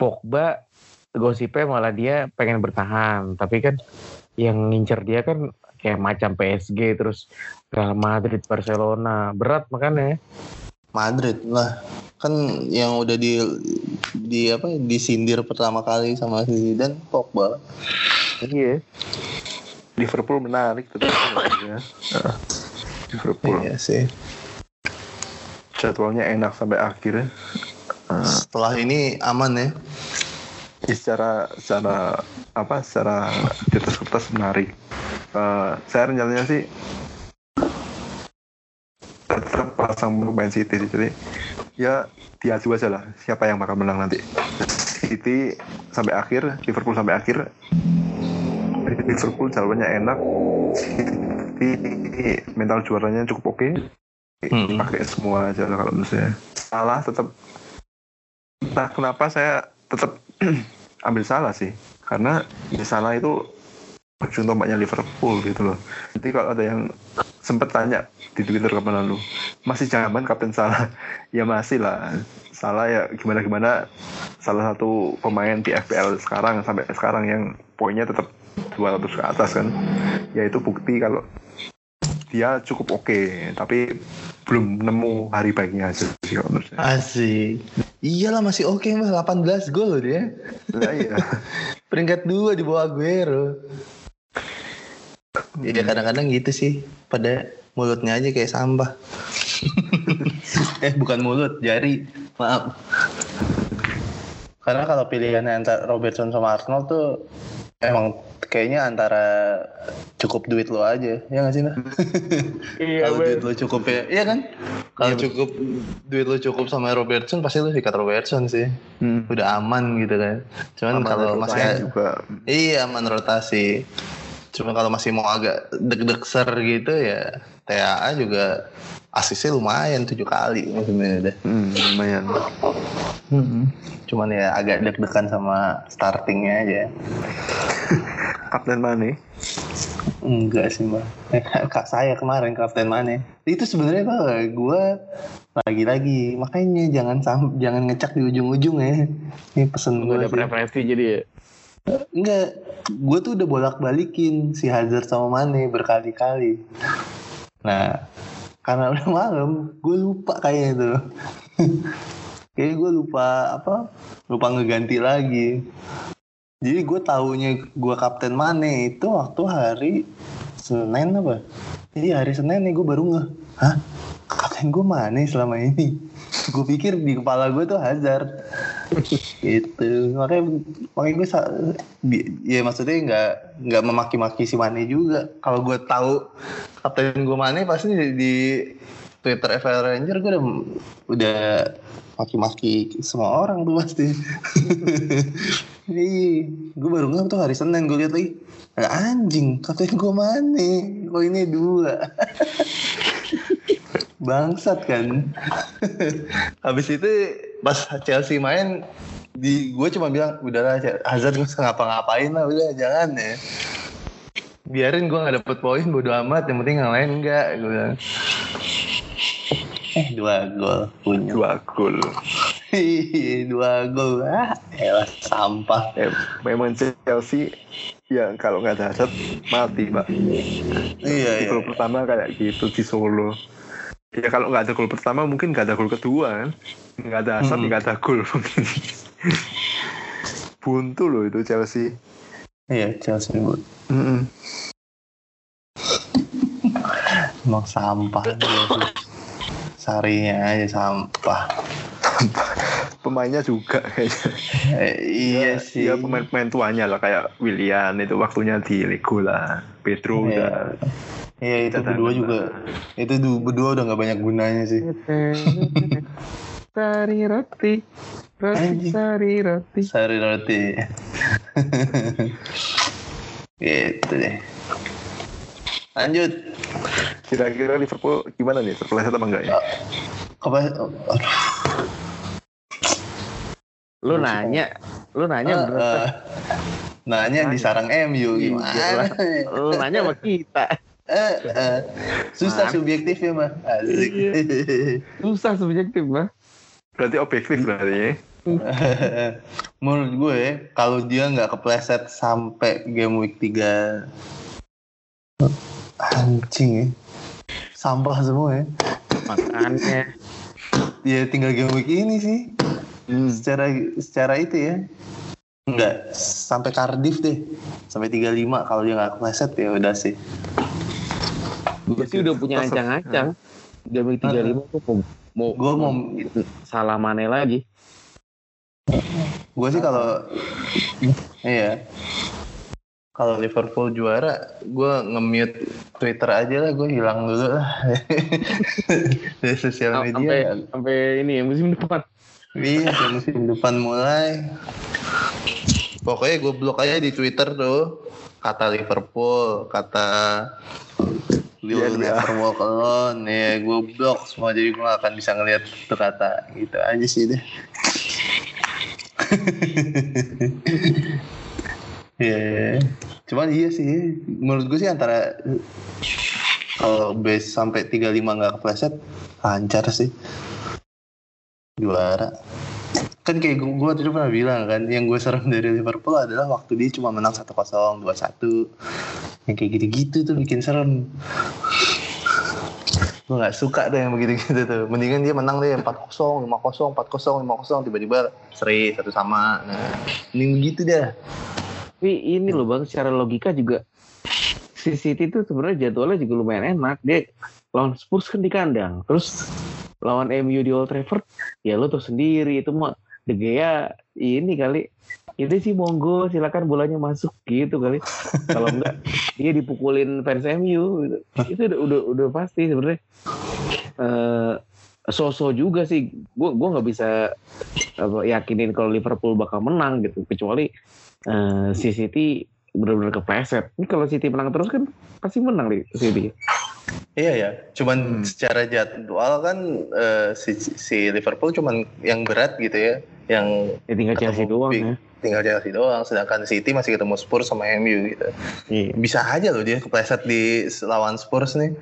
Pogba gosipnya malah dia pengen bertahan, tapi kan yang ngincer dia kan kayak macam PSG terus Real Madrid, Barcelona, berat makanya. Madrid lah kan yang udah di di apa disindir pertama kali sama si Zidane Pogba Iya. Liverpool menarik tetap *coughs* ya. Nah, Liverpool iya sih jadwalnya enak sampai akhir. Uh, setelah ini aman ya ya secara secara apa secara di atas kertas menarik. Uh, saya rencananya sih tetap pasang pemain City sih. jadi ya diaju aja lah siapa yang bakal menang nanti. City sampai akhir Liverpool sampai akhir. Liverpool jawabannya enak. City mental juaranya cukup oke. Hmm. pakai semua aja lah kalau menurut saya. Salah tetap entah kenapa saya tetap *clears throat* ambil salah sih. Karena ya salah itu ujung tombaknya Liverpool gitu loh. Nanti kalau ada yang sempet tanya di Twitter kapan lalu masih zaman kapten salah? *laughs* Ya masih lah. Salah ya gimana gimana salah satu pemain di FPL sekarang sampai sekarang yang poinnya tetap 200 ke atas kan. Ya itu bukti kalau dia cukup oke tapi belum nemu hari baiknya aja sih kalau menurut saya. asik. Iyalah masih oke mbak 18 gol dia. Nah, iya. *laughs* peringkat dua di bawah Aguero. Ya kadang-kadang gitu sih pada mulutnya aja kayak sampah *laughs* eh bukan mulut jari. Maaf. Karena kalau pilihannya antara Robertson sama Arnold tuh emang kayaknya antara cukup duit lo aja ya nggak sih nah *laughs* Iya, kalau duit lo cukup ya iya kan? Kalau Iya, cukup duit lo cukup sama Robertson pasti lo sikat Robertson sih. Hmm. udah aman gitu kan. Cuman kalau masih juga. iya aman rotasi cuma kalau masih mau agak deg-deg ser gitu ya TAA juga asisnya lumayan tujuh kali sebenarnya deh Hmm, lumayan. cuman ya agak deg-degan sama startingnya aja *laughs* Kapten Mane. Enggak sih mbak. Kak saya kemarin kapten mana? Itu sebenarnya gak? Gue lagi-lagi makanya jangan jangan ngecek di ujung-ujung ya. Ini pesen Gue gue. ada preferensi jadi ya. Enggak, gue tuh udah bolak-balikin si Hazard sama Mane berkali-kali. Nah, karena udah malam, gue lupa kayaknya tuh. *laughs* Kayaknya gue lupa apa? Lupa ngeganti lagi. Jadi gue taunya gue kapten Mane itu waktu hari Senin apa? Jadi hari Senin nih gue baru nge, hah? Kapten gue Mane selama ini. *laughs* gue pikir di kepala gue tuh Hazard. *laughs* gitu. Makanya makanya gue ya maksudnya nggak nggak memaki-maki si Mane juga. Kalau gue tahu kapten gue Mane pasti di, Twitter FL Ranger gue udah udah maki-maki semua orang tuh pasti. *laughs* Iya, gue baru nggak tuh hari Senin gue lihat lagi. Ada anjing, kapten gue mana? Kok ini dua? *laughs* Bangsat kan. Habis itu pas Chelsea main di gue cuma bilang udahlah Hazard gue ngapa-ngapain lah udah jangan ya biarin gue nggak dapet poin bodo amat yang penting yang lain enggak gue bilang eh dua gol punya Dua gol. Dua gol ah elah sampah Eh, memang Chelsea ya kalau nggak ada Hazard mati pak. iya Di iya pertama kayak gitu di Solo. Ya kalau nggak ada gol pertama mungkin nggak ada gol kedua kan. Nggak ada Hazard Hmm. nggak ada gol *laughs* mungkin. Buntu loh itu Chelsea. iya Chelsea bu Mm-mm. emang sampah sarinya aja sampah *laughs* Pemainnya juga kayaknya. Eh, iya sih Ya pemain-pemain tuanya lah kayak William itu waktunya di Lego lah. Pedro Iya. udah Iya itu Cadangan berdua juga itu du- berdua udah nggak banyak gunanya sih. Sari roti, roti Anjing. sari roti. Sari roti. gitu deh. Lanjut. kira-kira Liverpool gimana nih terpeleset apa enggak ya? Apa? Lu nanya, lu nanya Eh, bener. eh, nanya di sarang MU Iya gimana? Lu nanya sama kita. Eh, eh, susah Mana? subjektif ya mah. Asik. *laughs* Susah subjektif mah. Berarti objektif berarti ya. *laughs* Menurut gue kalau dia nggak kepleset sampai game week 3 anjing ya. Sampah semua ya. Makanya *laughs* Ya tinggal game week ini sih. Hmm. Secara secara itu ya. Enggak, sampai Cardiff deh. Sampai 35 kalau dia nggak kepleset ya udah sih. Gue sih udah punya ancang-ancang. Game week 35 tuh mau mau, Gue mau salah mana lagi. gue sih kalau iya kalau Liverpool juara gue nge-mute Twitter aja lah gue hilang dulu lah *laughs* dari sosial Sampai media sampai ini ya musim depan. iya sampai musim depan mulai pokoknya gue blok aja di Twitter tuh kata Liverpool kata Iya, Will iya. never walk alone ya gue blok semua jadi gue gak akan bisa ngeliat itu kata gitu aja sih deh *laughs* Ya, cuman iya sih. Menurut gue sih antara kalau base sampai 35 nggak kepleset, lancar sih. Juara. Kan kayak gue, gue tadi pernah bilang kan, yang gue serem dari Liverpool adalah waktu dia cuma menang 1-0, 2-1. Yang kayak gitu-gitu tuh bikin serem. gue gak suka tuh yang begitu-gitu tuh. Mendingan dia menang deh 4-0, 5-0, 4-0, 5-0, tiba-tiba seri satu sama. Nah, mending begitu dah. Tapi ini loh bang, secara logika juga si City tuh sebenarnya jadwalnya juga lumayan enak. Dia lawan Spurs kan di kandang, terus lawan MU di Old Trafford, ya lo tuh sendiri itu mah De Gea ini kali Jadi sih monggo silakan bolanya masuk gitu kali. Kalau enggak *laughs* dia dipukulin fans MU gitu. Itu udah udah, udah pasti sebenarnya. Eh so-so juga sih. Gue gua nggak bisa apa, yakinin kalau Liverpool bakal menang gitu. Kecuali eh, si City benar-benar kepleset. Ini kalau City menang terus kan pasti menang nih City. Iya ya, cuman Hmm. secara jadwal kan eh, si, si Liverpool cuman yang berat gitu ya, yang Ya tinggal Chelsea doang ya. tinggal Chelsea doang, sedangkan City masih ketemu Spurs sama MU gitu. Iya. Bisa aja loh dia kepleset di lawan Spurs nih.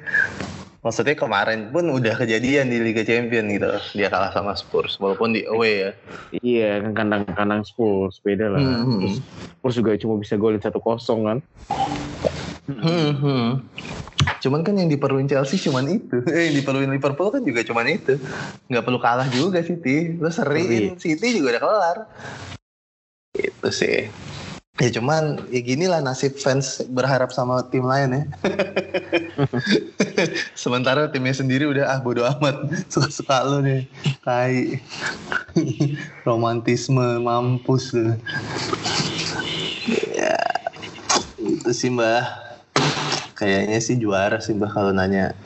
Maksudnya kemarin pun udah kejadian di Liga Champions gitu, dia kalah sama Spurs walaupun di away ya. Iya, kan kandang-kandang Spurs beda lah. Hmm. Terus Spurs juga cuma bisa golin satu kosong kan. Hmm, hmm. Cuman kan yang diperluin Chelsea cuman itu. *laughs* Eh, yang diperluin Liverpool kan juga cuman itu. Nggak perlu kalah juga City. Lo seriin City juga udah kelar. Itu sih. Ya cuman ya gini lah nasib fans berharap sama tim lain ya. *laughs* Sementara timnya sendiri udah ah bodo amat. *laughs* Suka-suka lo nih. Tai. Romantisme mampus lu. Ya itu sih mbah kayaknya sih juara sih mbah kalau nanya.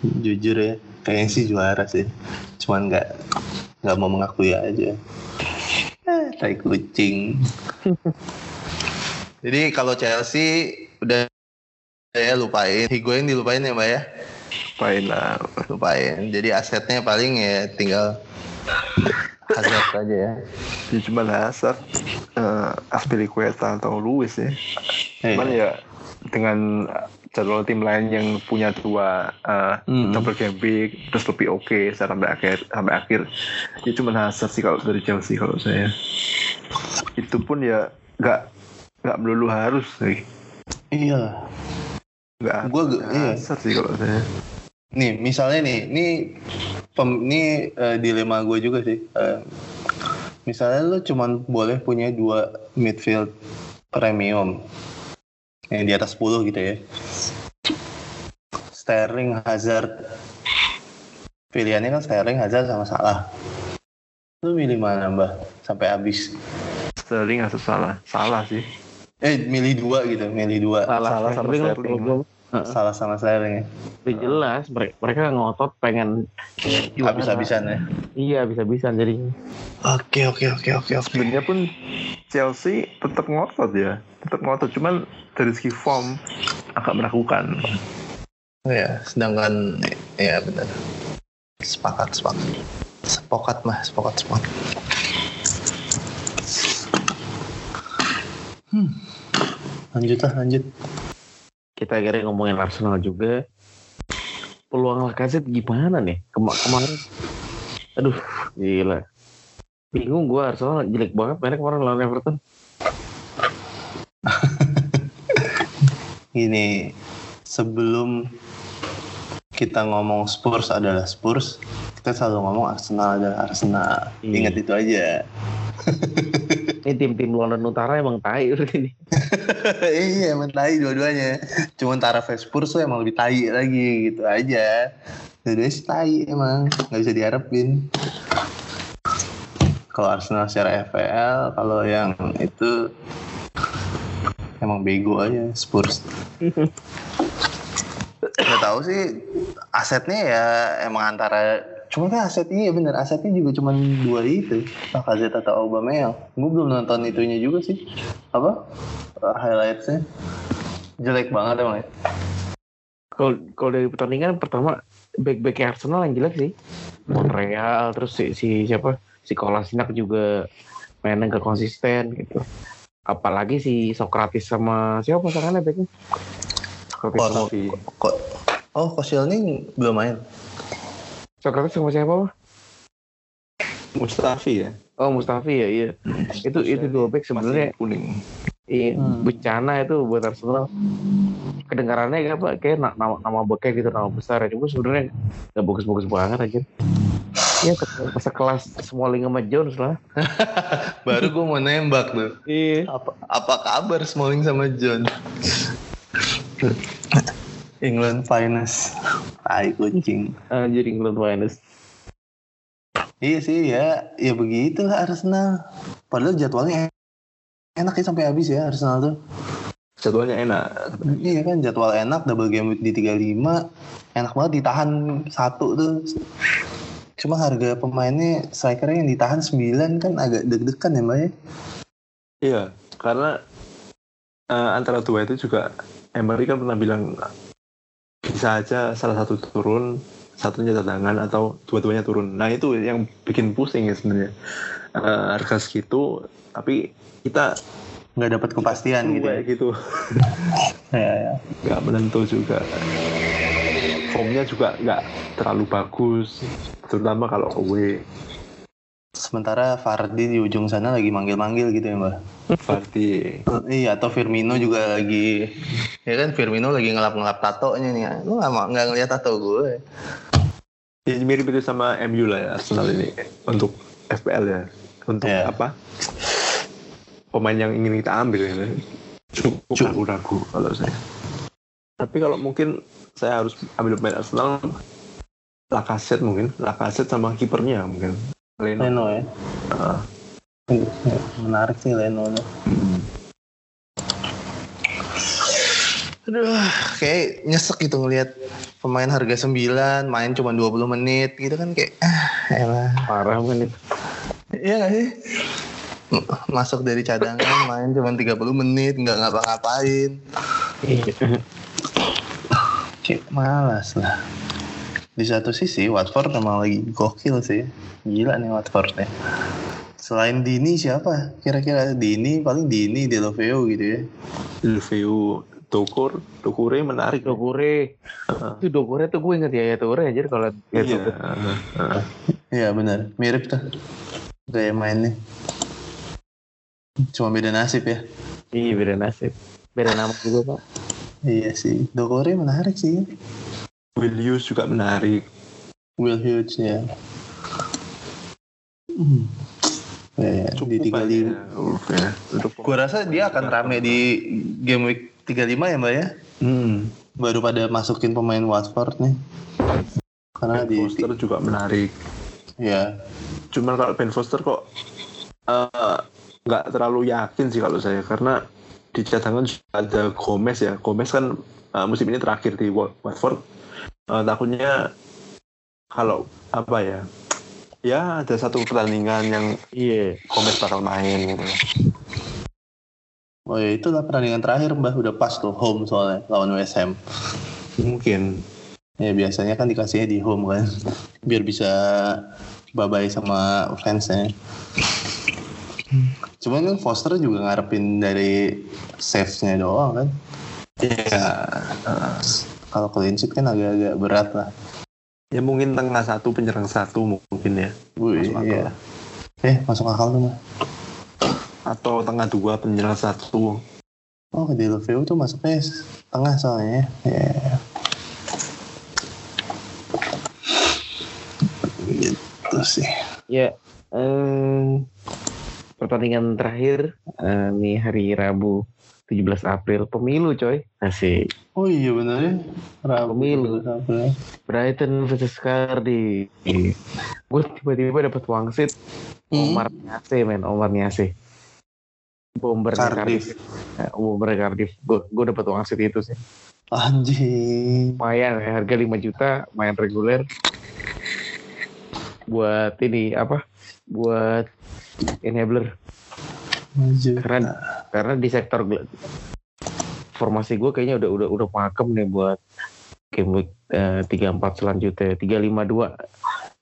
Jujur ya kayaknya sih juara sih. Cuman nggak nggak mau mengakui aja. Eh, tai kucing. *laughs* Jadi kalau Chelsea udah ya lupain. Higuain dilupain ya mbak ya? Pain lah. lupain. Jadi asetnya paling ya tinggal Hazard aja ya. Ya cuma Hazard, uh, Aspilicueta atau Luis ya. Cuman Eh, ya dengan jadwal tim lain yang punya dua uh, double game week terus lebih oke sampai akhir sampai akhir. Ya cuma Hazard sih kalau dari Chelsea kalau saya. Itu pun ya nggak nggak melulu harus sih. Iya. Nggak Gua- nggak iya. Hazard sih kalau saya. Nih, misalnya nih, ini pem, ini eh, dilema gue juga sih. Eh, misalnya lu cuman boleh punya dua midfield premium yang di atas 10 gitu ya. Sterling, Hazard. Pilihannya kan Sterling, Hazard sama Salah. Lu milih mana, Mbah? Sampai habis. Sterling nggak salah salah sih Eh, milih dua gitu, milih dua. Salah sama Sterling Sterling. Salah sama Sterling ya. Udah jelas mereka, mereka ngotot pengen. Habis-habisan ya. Iya bisa-bisa jadinya. Oke, oke, oke, oke, oke. sebenarnya pun Chelsea tetap ngotot ya tetap ngotot cuman dari segi form agak meragukan Ya, sedangkan ya benar. Sepakat, sepakat. Sepakat mah, sepakat, sepakat. Hmm. Lanjut lah, lanjut. Kita akhirnya ngomongin Arsenal juga. Peluang Lacazette gimana nih? Kema- kemarin. Aduh, gila. Bingung gue Arsenal jelek banget mainnya kemarin lawan Everton. *laughs* Gini, sebelum kita ngomong Spurs adalah Spurs, kita selalu ngomong Arsenal adalah Arsenal. Iya. Ingat itu aja. *laughs* Ini tim-tim London Utara emang tai ini. *laughs* iya, emang tai dua-duanya. Cuman taraf Spurs tuh emang lebih tai lagi gitu aja. Dua-duanya sih tai emang, nggak bisa diharapin. Kalau Arsenal secara FPL, kalau yang itu emang bego aja Spurs. *laughs* Gak tahu sih asetnya ya emang antara cuma kan asetnya ya bener asetnya juga cuma dua itu Lacazette atau Aubameyang gue belum nonton itunya juga sih apa uh, highlightsnya jelek banget emang ya Kalau kalau dari pertandingan pertama back-back Arsenal yang jelek sih. Montreal terus si, si siapa? Si Kolasinac juga mainnya gak konsisten gitu. Apalagi si Socrates sama siapa pasangannya backnya? Oh, sama, kok oh Koscielny belum main Socrates sama siapa? Mustafi ya Oh Mustafi ya iya. Itu itu dua back sebenarnya kuning iya, Hmm. bencana itu buat Arsenal. Kedengarannya kayak apa? Kayak na- nama nama backnya gitu nama besar ya. Cuma sebenarnya nggak bagus-bagus banget aja. Iya, se- sekelas Smalling sama Jones lah. *laughs* baru gue mau nembak tuh Iya. apa apa kabar Smalling sama John *laughs* England finest tai kucing Anjir England finest. iya sih ya ya begitulah Arsenal padahal jadwalnya enak ya sampai habis ya Arsenal tuh. Jadwalnya enak. Iya kan jadwal enak double game di 35 enak banget ditahan satu tuh. Cuma harga pemainnya strikernya yang ditahan 9 kan agak deg-degan ya mbak ya. Iya, karena eh, antara dua itu juga Emery kan pernah bilang bisa aja salah satu turun, satunya cadangan atau dua-duanya turun. Nah itu yang bikin pusing ya sebenarnya. Eh, harga segitu, tapi kita Nggak dapat kepastian gitu ya. gitu, *laughs* Ya, ya. nggak menentu juga. Formnya juga nggak terlalu bagus, terutama kalau away. Sementara Fardi di ujung sana lagi manggil-manggil gitu ya mbak. Berarti Iya atau Firmino juga lagi ya kan Firmino lagi ngelap-ngelap tatonya nih. Lu nggak nggak ngeliat tato gue? ya, mirip itu sama MU lah ya Arsenal ini untuk FPL ya. Untuk Iya. apa? Pemain yang ingin kita ambil ya. Cukup ragu-ragu kalau saya. Tapi kalau mungkin saya harus ambil pemain Arsenal Lacazette mungkin, Lacazette sama kipernya mungkin. Leno. Leno ya. Ah. Ya, Menarik sih Leno. Hmm. Aduh, kayak nyesek gitu ngelihat pemain harga 9 main cuma 20 menit gitu kan kayak ah elah. Parah itu. Iya gak sih? Masuk dari cadangan main cuma 30 menit nggak ngapa-ngapain. Iya. Kayak malas lah. Di satu sisi Watford memang lagi gokil sih. Gila nih Watford ya. Selain Dini siapa? Kira-kira Dini paling Dini Deloveo gitu ya. Ilveu Dokur, Dokure menarik. Dokure. Ah. Itu Dokure tuh gue inget ya ya Dokure aja kalau Iya. Dokure. Iya benar, mirip tuh gaya mainnya. Cuma beda nasib ya. Iya beda nasib. Beda nama juga pak. Iya sih, Dokore menarik sih. Will Hughes juga menarik. Will Hughes ya. Hmm. Ya, ya, di 35. banyak, ya. Untuk Gua rasa dia akan rame di game week 35 ya mbak ya. Hmm. Baru pada masukin pemain Watford nih. Karena Ben di, Foster juga menarik. ya Cuman kalau Ben Foster kok eh, nggak terlalu yakin sih kalau saya karena di cadangan ada Gomez ya. Gomez kan eh, musim ini terakhir di Wa- Watford. Eh, takutnya kalau apa ya? Ya ada satu pertandingan yang Iya. Gomez bakal main gitu. Oh ya itulah pertandingan terakhir mbak udah pas tuh home soalnya lawan West Ham. Mungkin. Ya biasanya kan dikasihnya di home kan, biar bisa babai sama fansnya. Cuman kan Foster juga ngarepin dari saves-nya doang kan. Ya, eh, Kalau clean sheet kan agak-agak berat lah. ya mungkin tengah satu penyerang satu mungkin ya. Wih, Masuk akal iya. Eh masuk akal tuh mah. Atau tengah dua penyerang satu. Oh ke Deulofeu tuh masuknya tengah soalnya. Ya. Gitu sih. Ya. em, pertandingan terakhir eh, nih hari Rabu 17 April pemilu coy. Asik. Oh iya bener ya. Rabu Pemilu. April. Brighton versus Cardiff. Gue tiba-tiba dapat wangsit Hmm. Omar Niase men, Omar Niase. Bomber Cardiff. Cardiff. Eh, Bomber Cardiff. Gue gue dapat wangsit itu sih. Anjing. Lumayan ya, harga 5 juta, main reguler. Buat ini apa? Buat enabler. Anjing. Karena karena di sektor formasi gue kayaknya udah udah udah pakem nih buat game week eh, tiga empat selanjutnya. tiga lima dua.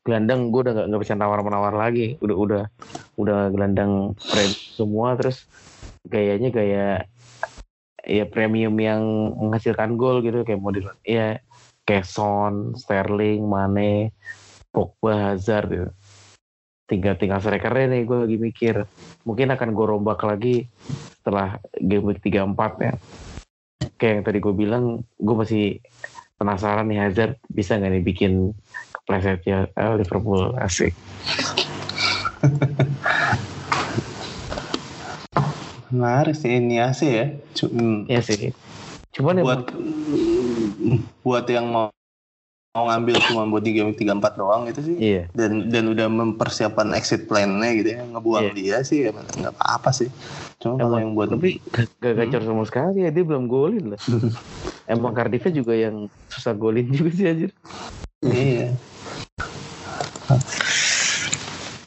Gelandang gue udah nggak bisa nawar menawar lagi. Udah udah udah gelandang prem semua. Terus gayanya gaya ya premium yang menghasilkan gol gitu. Kayak model ya kayak Son, Sterling, Mane, Pogba, Hazard gitu. Tinggal tinggal strikernya nih gue lagi mikir mungkin akan gue rombak lagi setelah game week 34 ya. Kayak yang tadi gue bilang, gue masih penasaran nih Hazard bisa nggak nih bikin keplesetnya eh, Liverpool asik. *laughs* Menarik sih ini sih ya. Hmm. Ya sih. Cuman buat emang buat yang mau mau ngambil cuma buat di game 34 doang itu sih Iya. dan dan udah mempersiapkan exit plan-nya gitu ya ngebuang Iya. dia sih ya nggak apa-apa sih cuma kalau yang buat Tapi gak, gak gacor sama sekali ya dia belum golin lah. *laughs* Emang Cardiffnya juga yang susah golin juga sih anjir. iya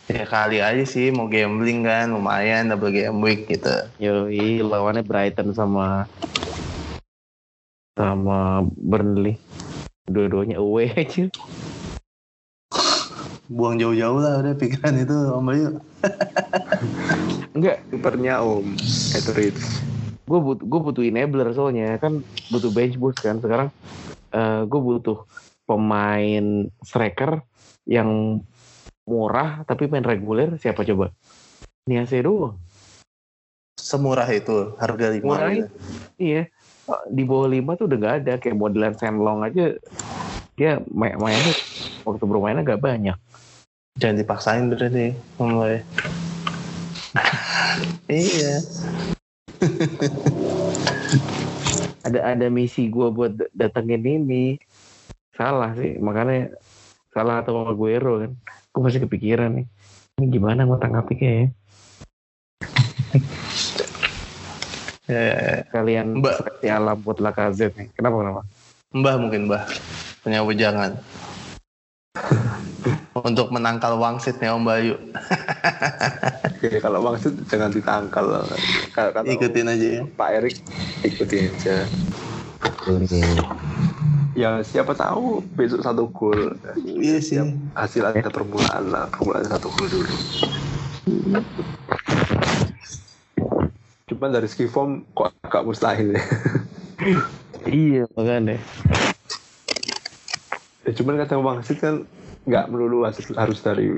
ya kali aja sih mau gambling kan lumayan double game week gitu Yoi, lawannya Brighton sama sama Burnley. Dua-duanya away *laughs* aja. buang jauh-jauh lah udah pikiran itu Om Bayu. Enggak, Kipernya Om. Etheridge. gue butuh gue butuh enabler soalnya. Kan butuh bench boost kan. Sekarang gue butuh pemain striker yang murah tapi main reguler. Siapa coba? Niase doang. Semurah itu harga lima Murah gitu. iya di bawah lima tuh udah gak ada. Kayak modelan Senlong aja dia main mainnya waktu bermainnya gak banyak. Jangan dipaksain berarti Bayu *laughs* iya. Ada ada misi gue buat datengin ini. Salah sih makanya salah atau sama Guero kan. Gue masih kepikiran nih. Ini gimana mau tanggapi kayak ya, *laughs* ya, ya. kalian Mbak. seperti alam buat Lacazette nih kenapa kenapa Mbah mungkin Mbah punya wejangan *laughs* untuk menangkal wangsitnya Om Bayu Oke, kalau maksud jangan ditangkal. Kalau kata ikutin aja ya Pak Erik ikutin aja. Ya siapa tahu besok satu gol. iya sih Hasil ada permulaan lah, permulaan satu gol dulu. Cuman dari ski form kok agak mustahil ya. *laughs* iya makanya ya cuman kata Wangsit kan nggak melulu harus, harus dari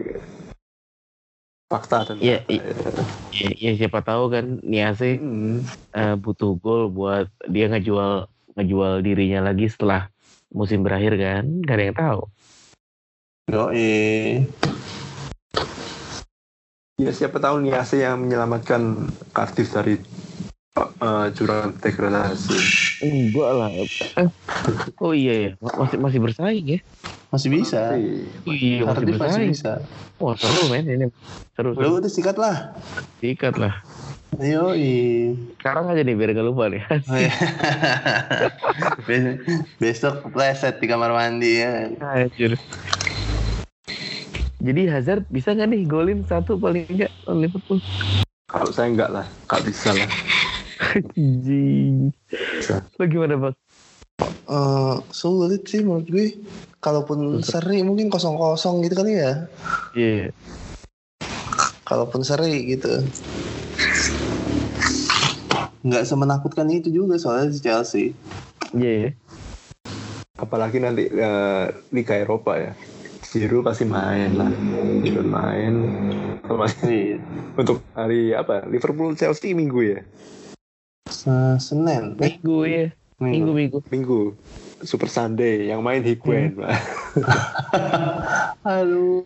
fakta dan Iya, data, i- ya, ya siapa tahu kan Niase Hmm. eh, butuh gol buat dia ngejual ngejual dirinya lagi setelah musim berakhir kan gak ada yang tahu Yoi. Ya siapa tahu Niase yang menyelamatkan Cardiff dari uh, jurang degradasi. enggak lah. Eh, oh iya ya masih masih bersaing ya? Masih bisa. Iya masih Cardiff masih bersaing. bisa. Wah seru men ini. Seru seru. Udah sikat lah. Sikat lah. Yoi. sekarang aja nih biar gak lupa nih. Oh, iya. *laughs* Bes- Besok pleset di kamar mandi ya. Anjir. Jadi Hazard bisa nggak nih golin satu paling enggak lawan Liverpool? kalau saya enggak lah, nggak bisa lah. Anjing. Lo gimana bang? Eh, sulit sih menurut gue. Kalaupun seri mungkin kosong-kosong gitu kali ya. Iya. Kalaupun seri gitu. Nggak semenakutkan itu juga soalnya si Chelsea. Iya. Apalagi nanti uh, Liga Eropa ya. Giroud pasti main lah. Giroud main. Pasti untuk hari apa? Liverpool Chelsea minggu ya. Se- Senin. Eh, Minggu ya. Minggu minggu. Minggu. Super Sunday yang main Higuain, Pak. *laughs* Aduh.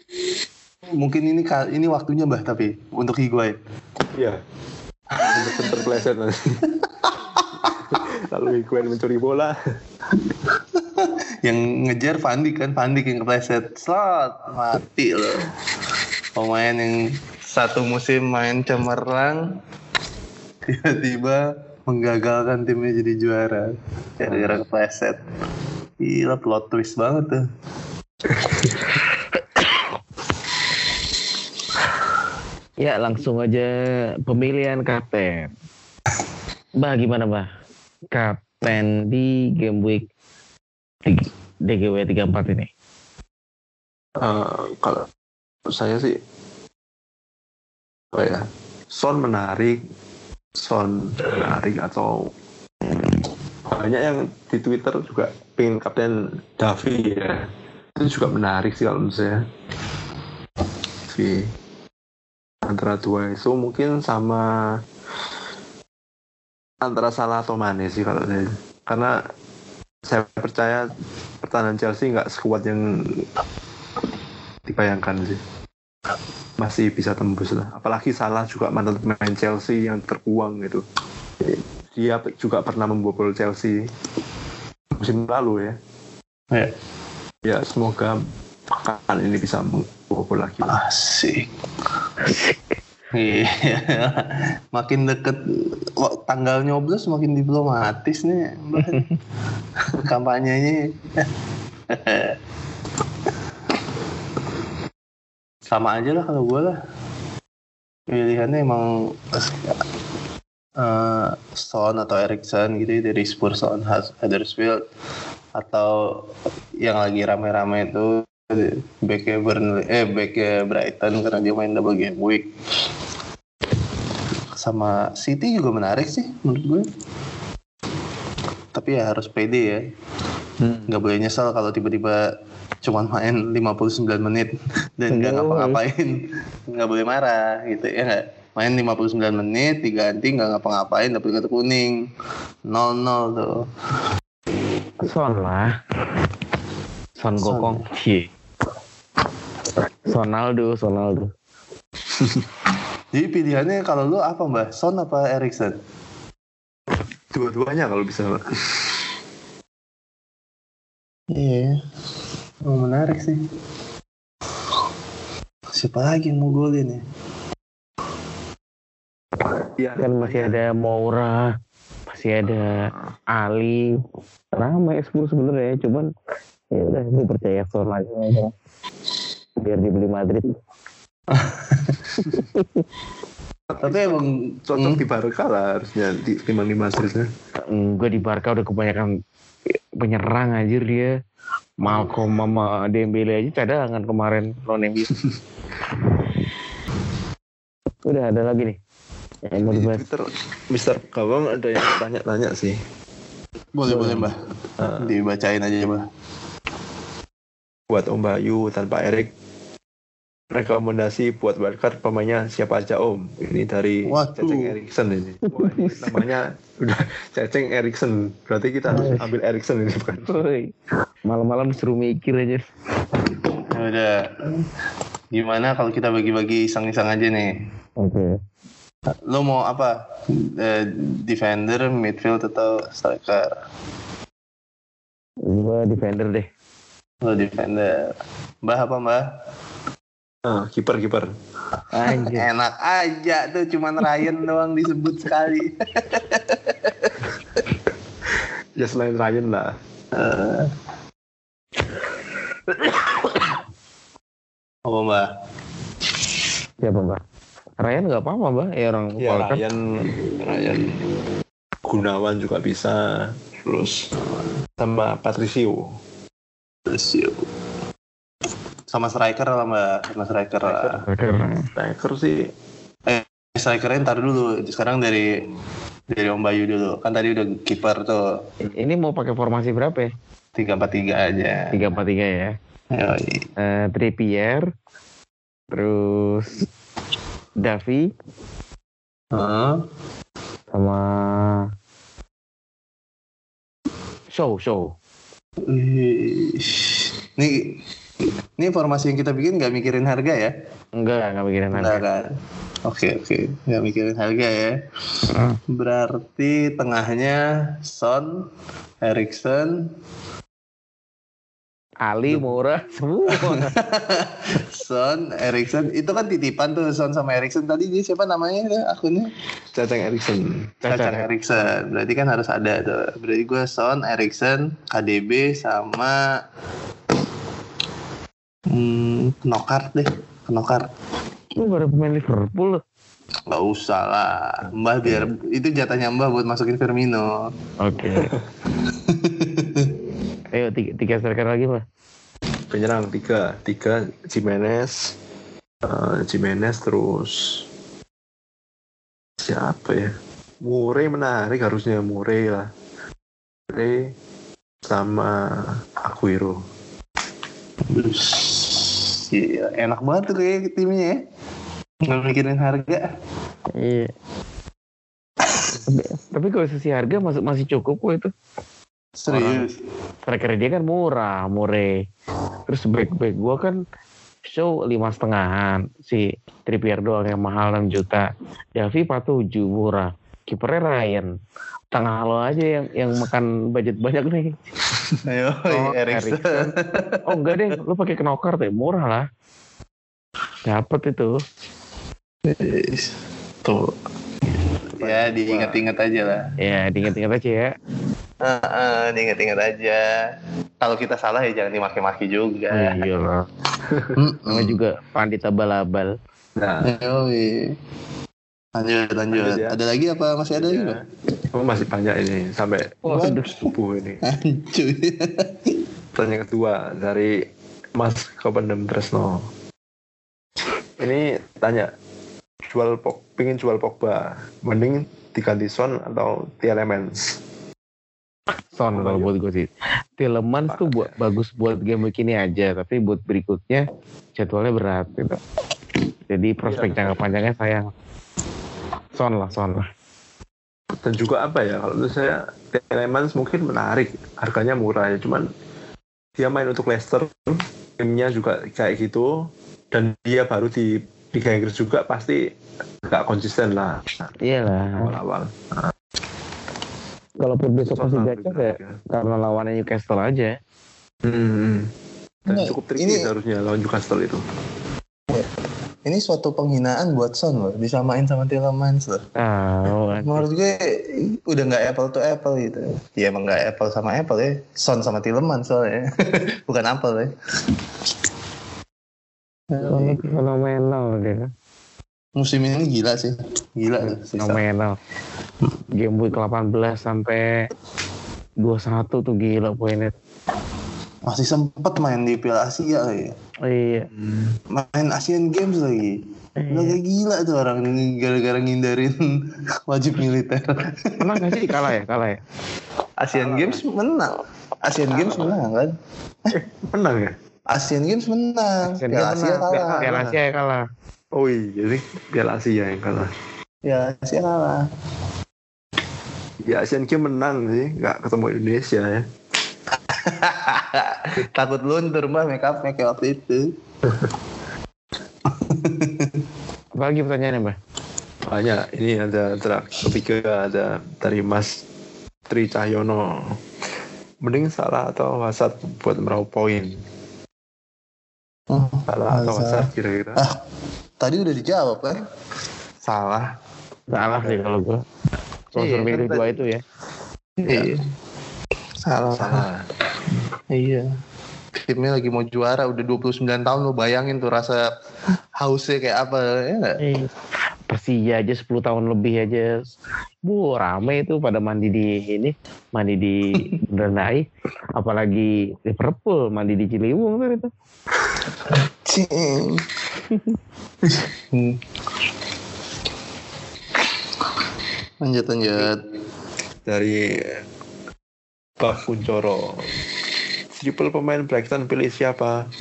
Mungkin ini ini waktunya Mbah tapi untuk Higuain. Iya. Untuk terpleset nanti. *laughs* Lalu Higuain mencuri bola. Yang ngejar Van Dijk kan, Van Dijk yang kepleset. Slot, mati loh. Pemain yang satu musim main cemerlang, tiba-tiba menggagalkan timnya jadi juara. Gara-gara kepleset. Gila plot twist banget tuh. Ya langsung aja pemilihan kapten. Bah gimana bah? Kapten di game week DGW 34 ini. Eh, kalau saya sih apa ya Son menarik Son menarik atau banyak yang di Twitter juga pengen kapten Davi ya. Itu juga menarik sih kalau menurut saya. Davi antara dua itu mungkin sama antara salah atau Mane sih kalau saya? Karena saya percaya pertahanan Chelsea nggak sekuat yang dibayangkan sih masih bisa tembus lah apalagi salah juga mantan pemain Chelsea yang terbuang gitu dia juga pernah membobol Chelsea musim lalu ya Ya. Ya semoga pekan ini bisa mengumpul lagi. Asik. Iya. *laughs* makin deket tanggal nyoblos makin diplomatis nih. *laughs* Kampanyenya. Sama aja lah kalau gue lah. Pilihannya emang eh Son atau Erikson gitu dari Spurs on Huddersfield atau yang lagi rame-rame itu backnya Burnley. Eh backnya Brighton karena dia main double game week. Sama City juga menarik sih menurut gue. Tapi ya harus pede ya. Nggak boleh nyesal kalau tiba-tiba cuman main 59 menit dan nggak ngapa-ngapain. Nggak boleh marah gitu ya nggak? Main 59 menit diganti nggak ngapa-ngapain dapet kartu kuning. 0-0 tuh. Son lah. Son Son. Gokong. Cie. Sonaldo, Sonaldo. *laughs* jadi pilihannya kalau lu apa mbak Son apa Erikson Dua-duanya kalau bisa. Pak. Iya, oh, menarik sih. Siapa lagi yang mau golin ya? Iya. Kan masih ada Moura, masih ada Ali. Ramai Spurs sebenarnya, cuman ya udah gue percaya Son aja aja. Biar dibeli Madrid. *laughs* Tapi emang cocok Hmm. di Barca lah harusnya di timbang di Madrid. gue di Barca udah kebanyakan penyerang anjir dia. Malcolm sama Dembele aja cadangan kemarin lawan MU. *laughs* udah ada lagi nih. Yang mau Di dibahas. Twitter, Mister Gawang ada yang tanya-tanya sih. boleh boleh mbak, Eh, dibacain aja mbak. Buat Om Bayu tanpa Erik rekomendasi buat wildcard pemainnya siapa aja Om ini dari Waduh. Ceceng Erikson ini Wah, ini *laughs* namanya udah Ceceng Erikson berarti kita harus ambil Erikson ini bukan Malam-malam suruh mikir aja. Ya udah, gimana kalau kita bagi-bagi iseng-iseng aja nih? Oke. Lo mau apa? Eh, defender, midfield atau striker? Gue defender deh. Lo defender. Mbah apa mbah? ah kiper kiper Anjir. *laughs* Enak aja tuh, cuman Ryan doang disebut sekali. *laughs* ya selain Ryan lah Eh. apa mbak? Siapa mbak? Ryan nggak apa-apa mbak. Ya orang ya. Ryan Ryan Gunawan juga bisa terus sama Patricio Sama striker lah mbak, sama striker lah. striker sih Strikernya ntar dulu, sekarang dari dari Om Bayu dulu. Kan tadi udah kiper tuh, Ini mau pakai formasi berapa ya? tiga empat tiga aja. Tiga empat tiga ya. Yoi. Eh, Trippier, terus Davi Heeh. sama Show Show. Wih. Nih, ini informasi yang kita bikin nggak mikirin harga ya? Enggak, enggak mikirin Enggak harga. kan? Oke oke, nggak mikirin harga ya. Hmm. Berarti tengahnya Son, Erikson, Ali, Moura, *laughs* semua. Son, Erikson. Itu kan titipan tuh Son sama Erikson. Tadi dia siapa namanya tuh akunnya? Ceceng Erikson Cacang. Erikson. Berarti kan harus ada tuh. Berarti gue Son, Erikson, KDB sama hmm, Knockout deh. Knockout. Lu baru pemain Liverpool loh. Gak usah lah. Mbah biar itu jatahnya Mbah buat masukin Firmino. Oke. *laughs* Ayo tiga, tiga striker lagi pak. penyerang tiga tiga Jimenez eh, Jimenez terus siapa ya Murray menarik harusnya Murray lah Murray sama Aguero Iya, enak banget tuh kayak timnya ya. Nggak mikirin harga. Iya. tapi, tapi kalau sisi harga masih masih cukup kok itu. Serius. Striker dia kan murah, murah. Terus back back gua kan show lima setengahan si Trippier doang yang mahal 6 juta. Davi 47 murah. kipernya Ryan. Tengah lo aja yang yang makan budget banyak nih. *laughs* Ayo, Oh, Erikson. Erikson. Oh enggak deh, lu pakai knockout deh, murah lah. Dapat itu. Tuh. Ya, diingat-ingat aja lah. Ya, diingat-ingat aja ya. Heeh, diingat-ingat aja. Kalau kita salah ya jangan dimaki-maki juga. Oh, iya lah. Namanya juga pandita balabal. Nah, Yoi. Lanjut, lanjut. Lanjut ya. Ada lagi apa masih ada lagi? ya. Oh, masih banyak ini sampai Waduh. subuh ini. Ancuy. Pertanyaan kedua dari Mas Kopendem Tresno. Ini tanya, jual pok, pingin jual Pogba, mending diganti Son atau Tielemans? Son kalau buat gue sih. Tielemans tuh buat bagus buat game week ini aja, tapi buat berikutnya jadwalnya berat gitu. Jadi prospek jangka panjangnya sayang. Son lah, Son lah. Dan juga apa ya, kalau menurut saya Tielemans mungkin menarik, harganya murah ya, cuman dia main untuk Leicester, timnya juga kayak gitu, dan dia baru di Liga Inggris juga pasti nggak konsisten lah Iyalah. awal-awal. Kalaupun besok masih gacor ya karena lawannya Newcastle aja. Hmm. Dan Nggak, cukup tricky ini- seharusnya lawan Newcastle itu. Ini suatu penghinaan buat Son loh, disamain sama Tielemans loh. Ah, Menurut gue udah nggak apple to apple gitu. Ya emang nggak apple sama apple ya. Son sama Tielemans soalnya. *laughs* Bukan apple ya. Son itu fenomenal dia. Musim ini gila sih. Gila tuh. sisa. Fenomenal. Game week 18 sampai 21 tuh gila poinnya. Masih sempet main di Piala Asia lagi. Oh, iya. Main Asian Games lagi. Udah kayak gila tuh orang ini gara-gara ngindarin *laughs* wajib militer. Menang gak sih? Kalah ya? Kalah ya? Asian Games menang. Asian Games menang kan? Menang ya? Asian Games menang. Asian Piala Games Asia menang. kalah. Piala Asia ya kalah. Oh iya, jadi Piala Asia yang kalah. Piala Asia kalah. Ya Asian Games menang sih, nggak ketemu Indonesia ya. *laughs* Takut luntur mbak make up make waktu itu. *laughs* Apalagi pertanyaannya, Mbak? Banyak, ini ada terakhir ketiga ada dari Mas Tri Cahyono. Mending salah atau wasat buat meraup poin? Oh, Salah atau wasat kira-kira? Ah, tadi udah dijawab kan? Salah. Salah sih kalau gue. Sponsor Iya, milih kan dua itu ya. Iya. Salah. Salah. Iya. Timnya lagi mau juara udah 29 tahun lo bayangin tuh rasa hausnya kayak apa ya? Iya. Persija aja 10 tahun lebih aja. Bu, rame itu pada mandi di ini, mandi di *laughs* Bundaran apalagi Liverpool mandi di Ciliwung tuh itu. Cing. Lanjut lanjut. Dari Pak Kuncoro. Triple pemain Brighton pilih siapa?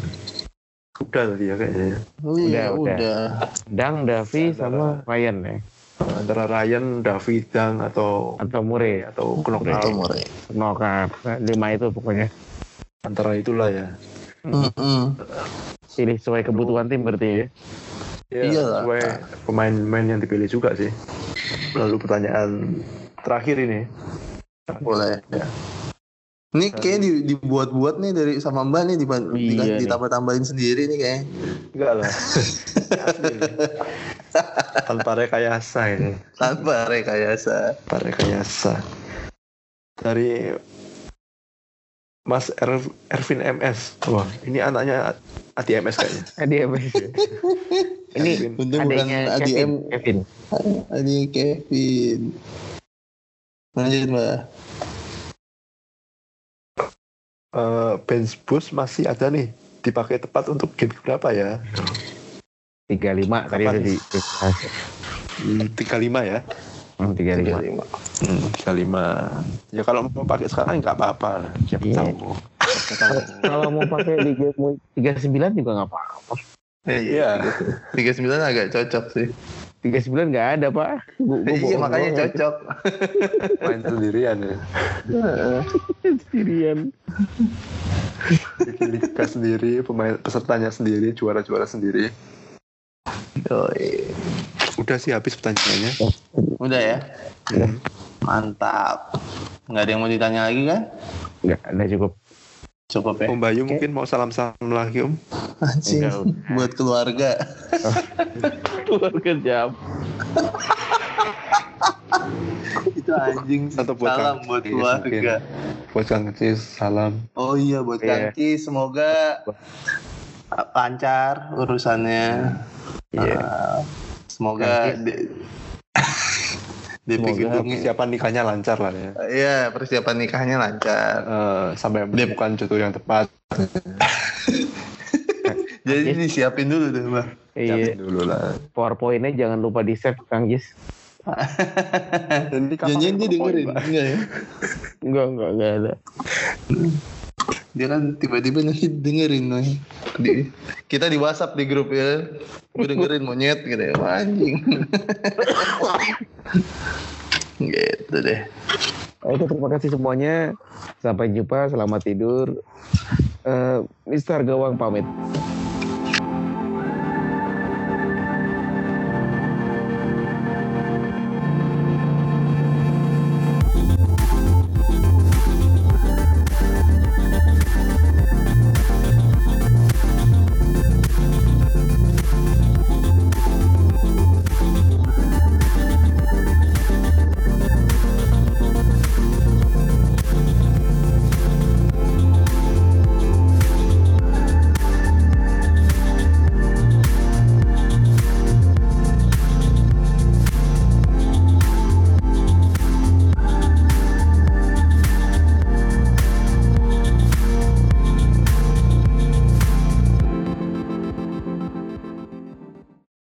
Udah tadi ya kayaknya. Oh, iya, Udah, udah. udah. Dang, Davi sama Ryan ya. Antara Ryan, David, Dang, atau Atau Mure, atau Itu Knockout. Murray. Knockout. Lima itu pokoknya. Antara itulah ya. Pilih sesuai kebutuhan tim berarti ya. Ya, Iyalah. sesuai pemain-pemain yang dipilih juga sih. Lalu pertanyaan terakhir ini. Boleh. Ya. Ini kayaknya di- dibuat-buat nih dari sama Mbak nih diban- Iya nih. ditambah-tambahin sendiri nih kayaknya. Enggak lah. Asli. Tanpa rekayasa ini. Tanpa rekayasa. Tanpa rekayasa. Dari Mas Er- Ervin MS. Wah, ini anaknya Adi MS kayaknya. *laughs* Adi MS. *laughs* Ini. Untung bukan Adi Kevin. M. Kevin. Adi Kevin. Lanjut Mbak. Eh, bench boost masih ada nih. Dipakai tepat untuk game berapa ya? 35 tadi Kapan? udah di Hmm, 35 ya. Hmm, 35. Hmm, 35. Ya kalau mau pakai sekarang nggak apa-apa. Siapa Iya. tahu. *laughs* Kalau mau pakai di game week 39 juga nggak apa-apa. Iya. 39 agak cocok sih. 39 nggak ada pak. Gua- gua Iya makanya doang. cocok. *laughs* Main sendirian ya. Sendirian. Liga sendiri, pemain pesertanya sendiri, juara-juara sendiri. Yoi. Udah sih habis pertanyaannya. Udah ya? Hmm. Mantap. Nggak ada yang mau ditanya lagi kan? Enggak, ada cukup. Cukup ya? Om Bayu mungkin mau salam-salam lagi Om. Anjing. Udah. Buat keluarga. *laughs* Keluarga jam. *laughs* Itu anjing. Atau buat Salam Kang buat Cis keluarga. Buat Kang Cis, salam. Oh iya buat Iya. Kanki. Semoga lancar urusannya. Iya. Ah, semoga di- *laughs* DP Semoga gedungnya. persiapan nikahnya lancar lah ya. Iya persiapan nikahnya lancar. Eh, sampai menemukan jodoh yang tepat. *laughs* Jadi disiapin dulu deh mbak. Iya. Dulu lah. PowerPoint-nya jangan lupa di save Kang Jis. *laughs* Janjian dia dengerin enggak ya? Enggak, enggak, enggak ada. Dia kan tiba-tiba nanti dengerin nih. Di, kita di WhatsApp di grup ya. Gue dengerin monyet gitu ya. Anjing. *laughs* gitu deh. Oke, terima kasih semuanya. Sampai jumpa, selamat tidur. Eh, Mister Gawang pamit.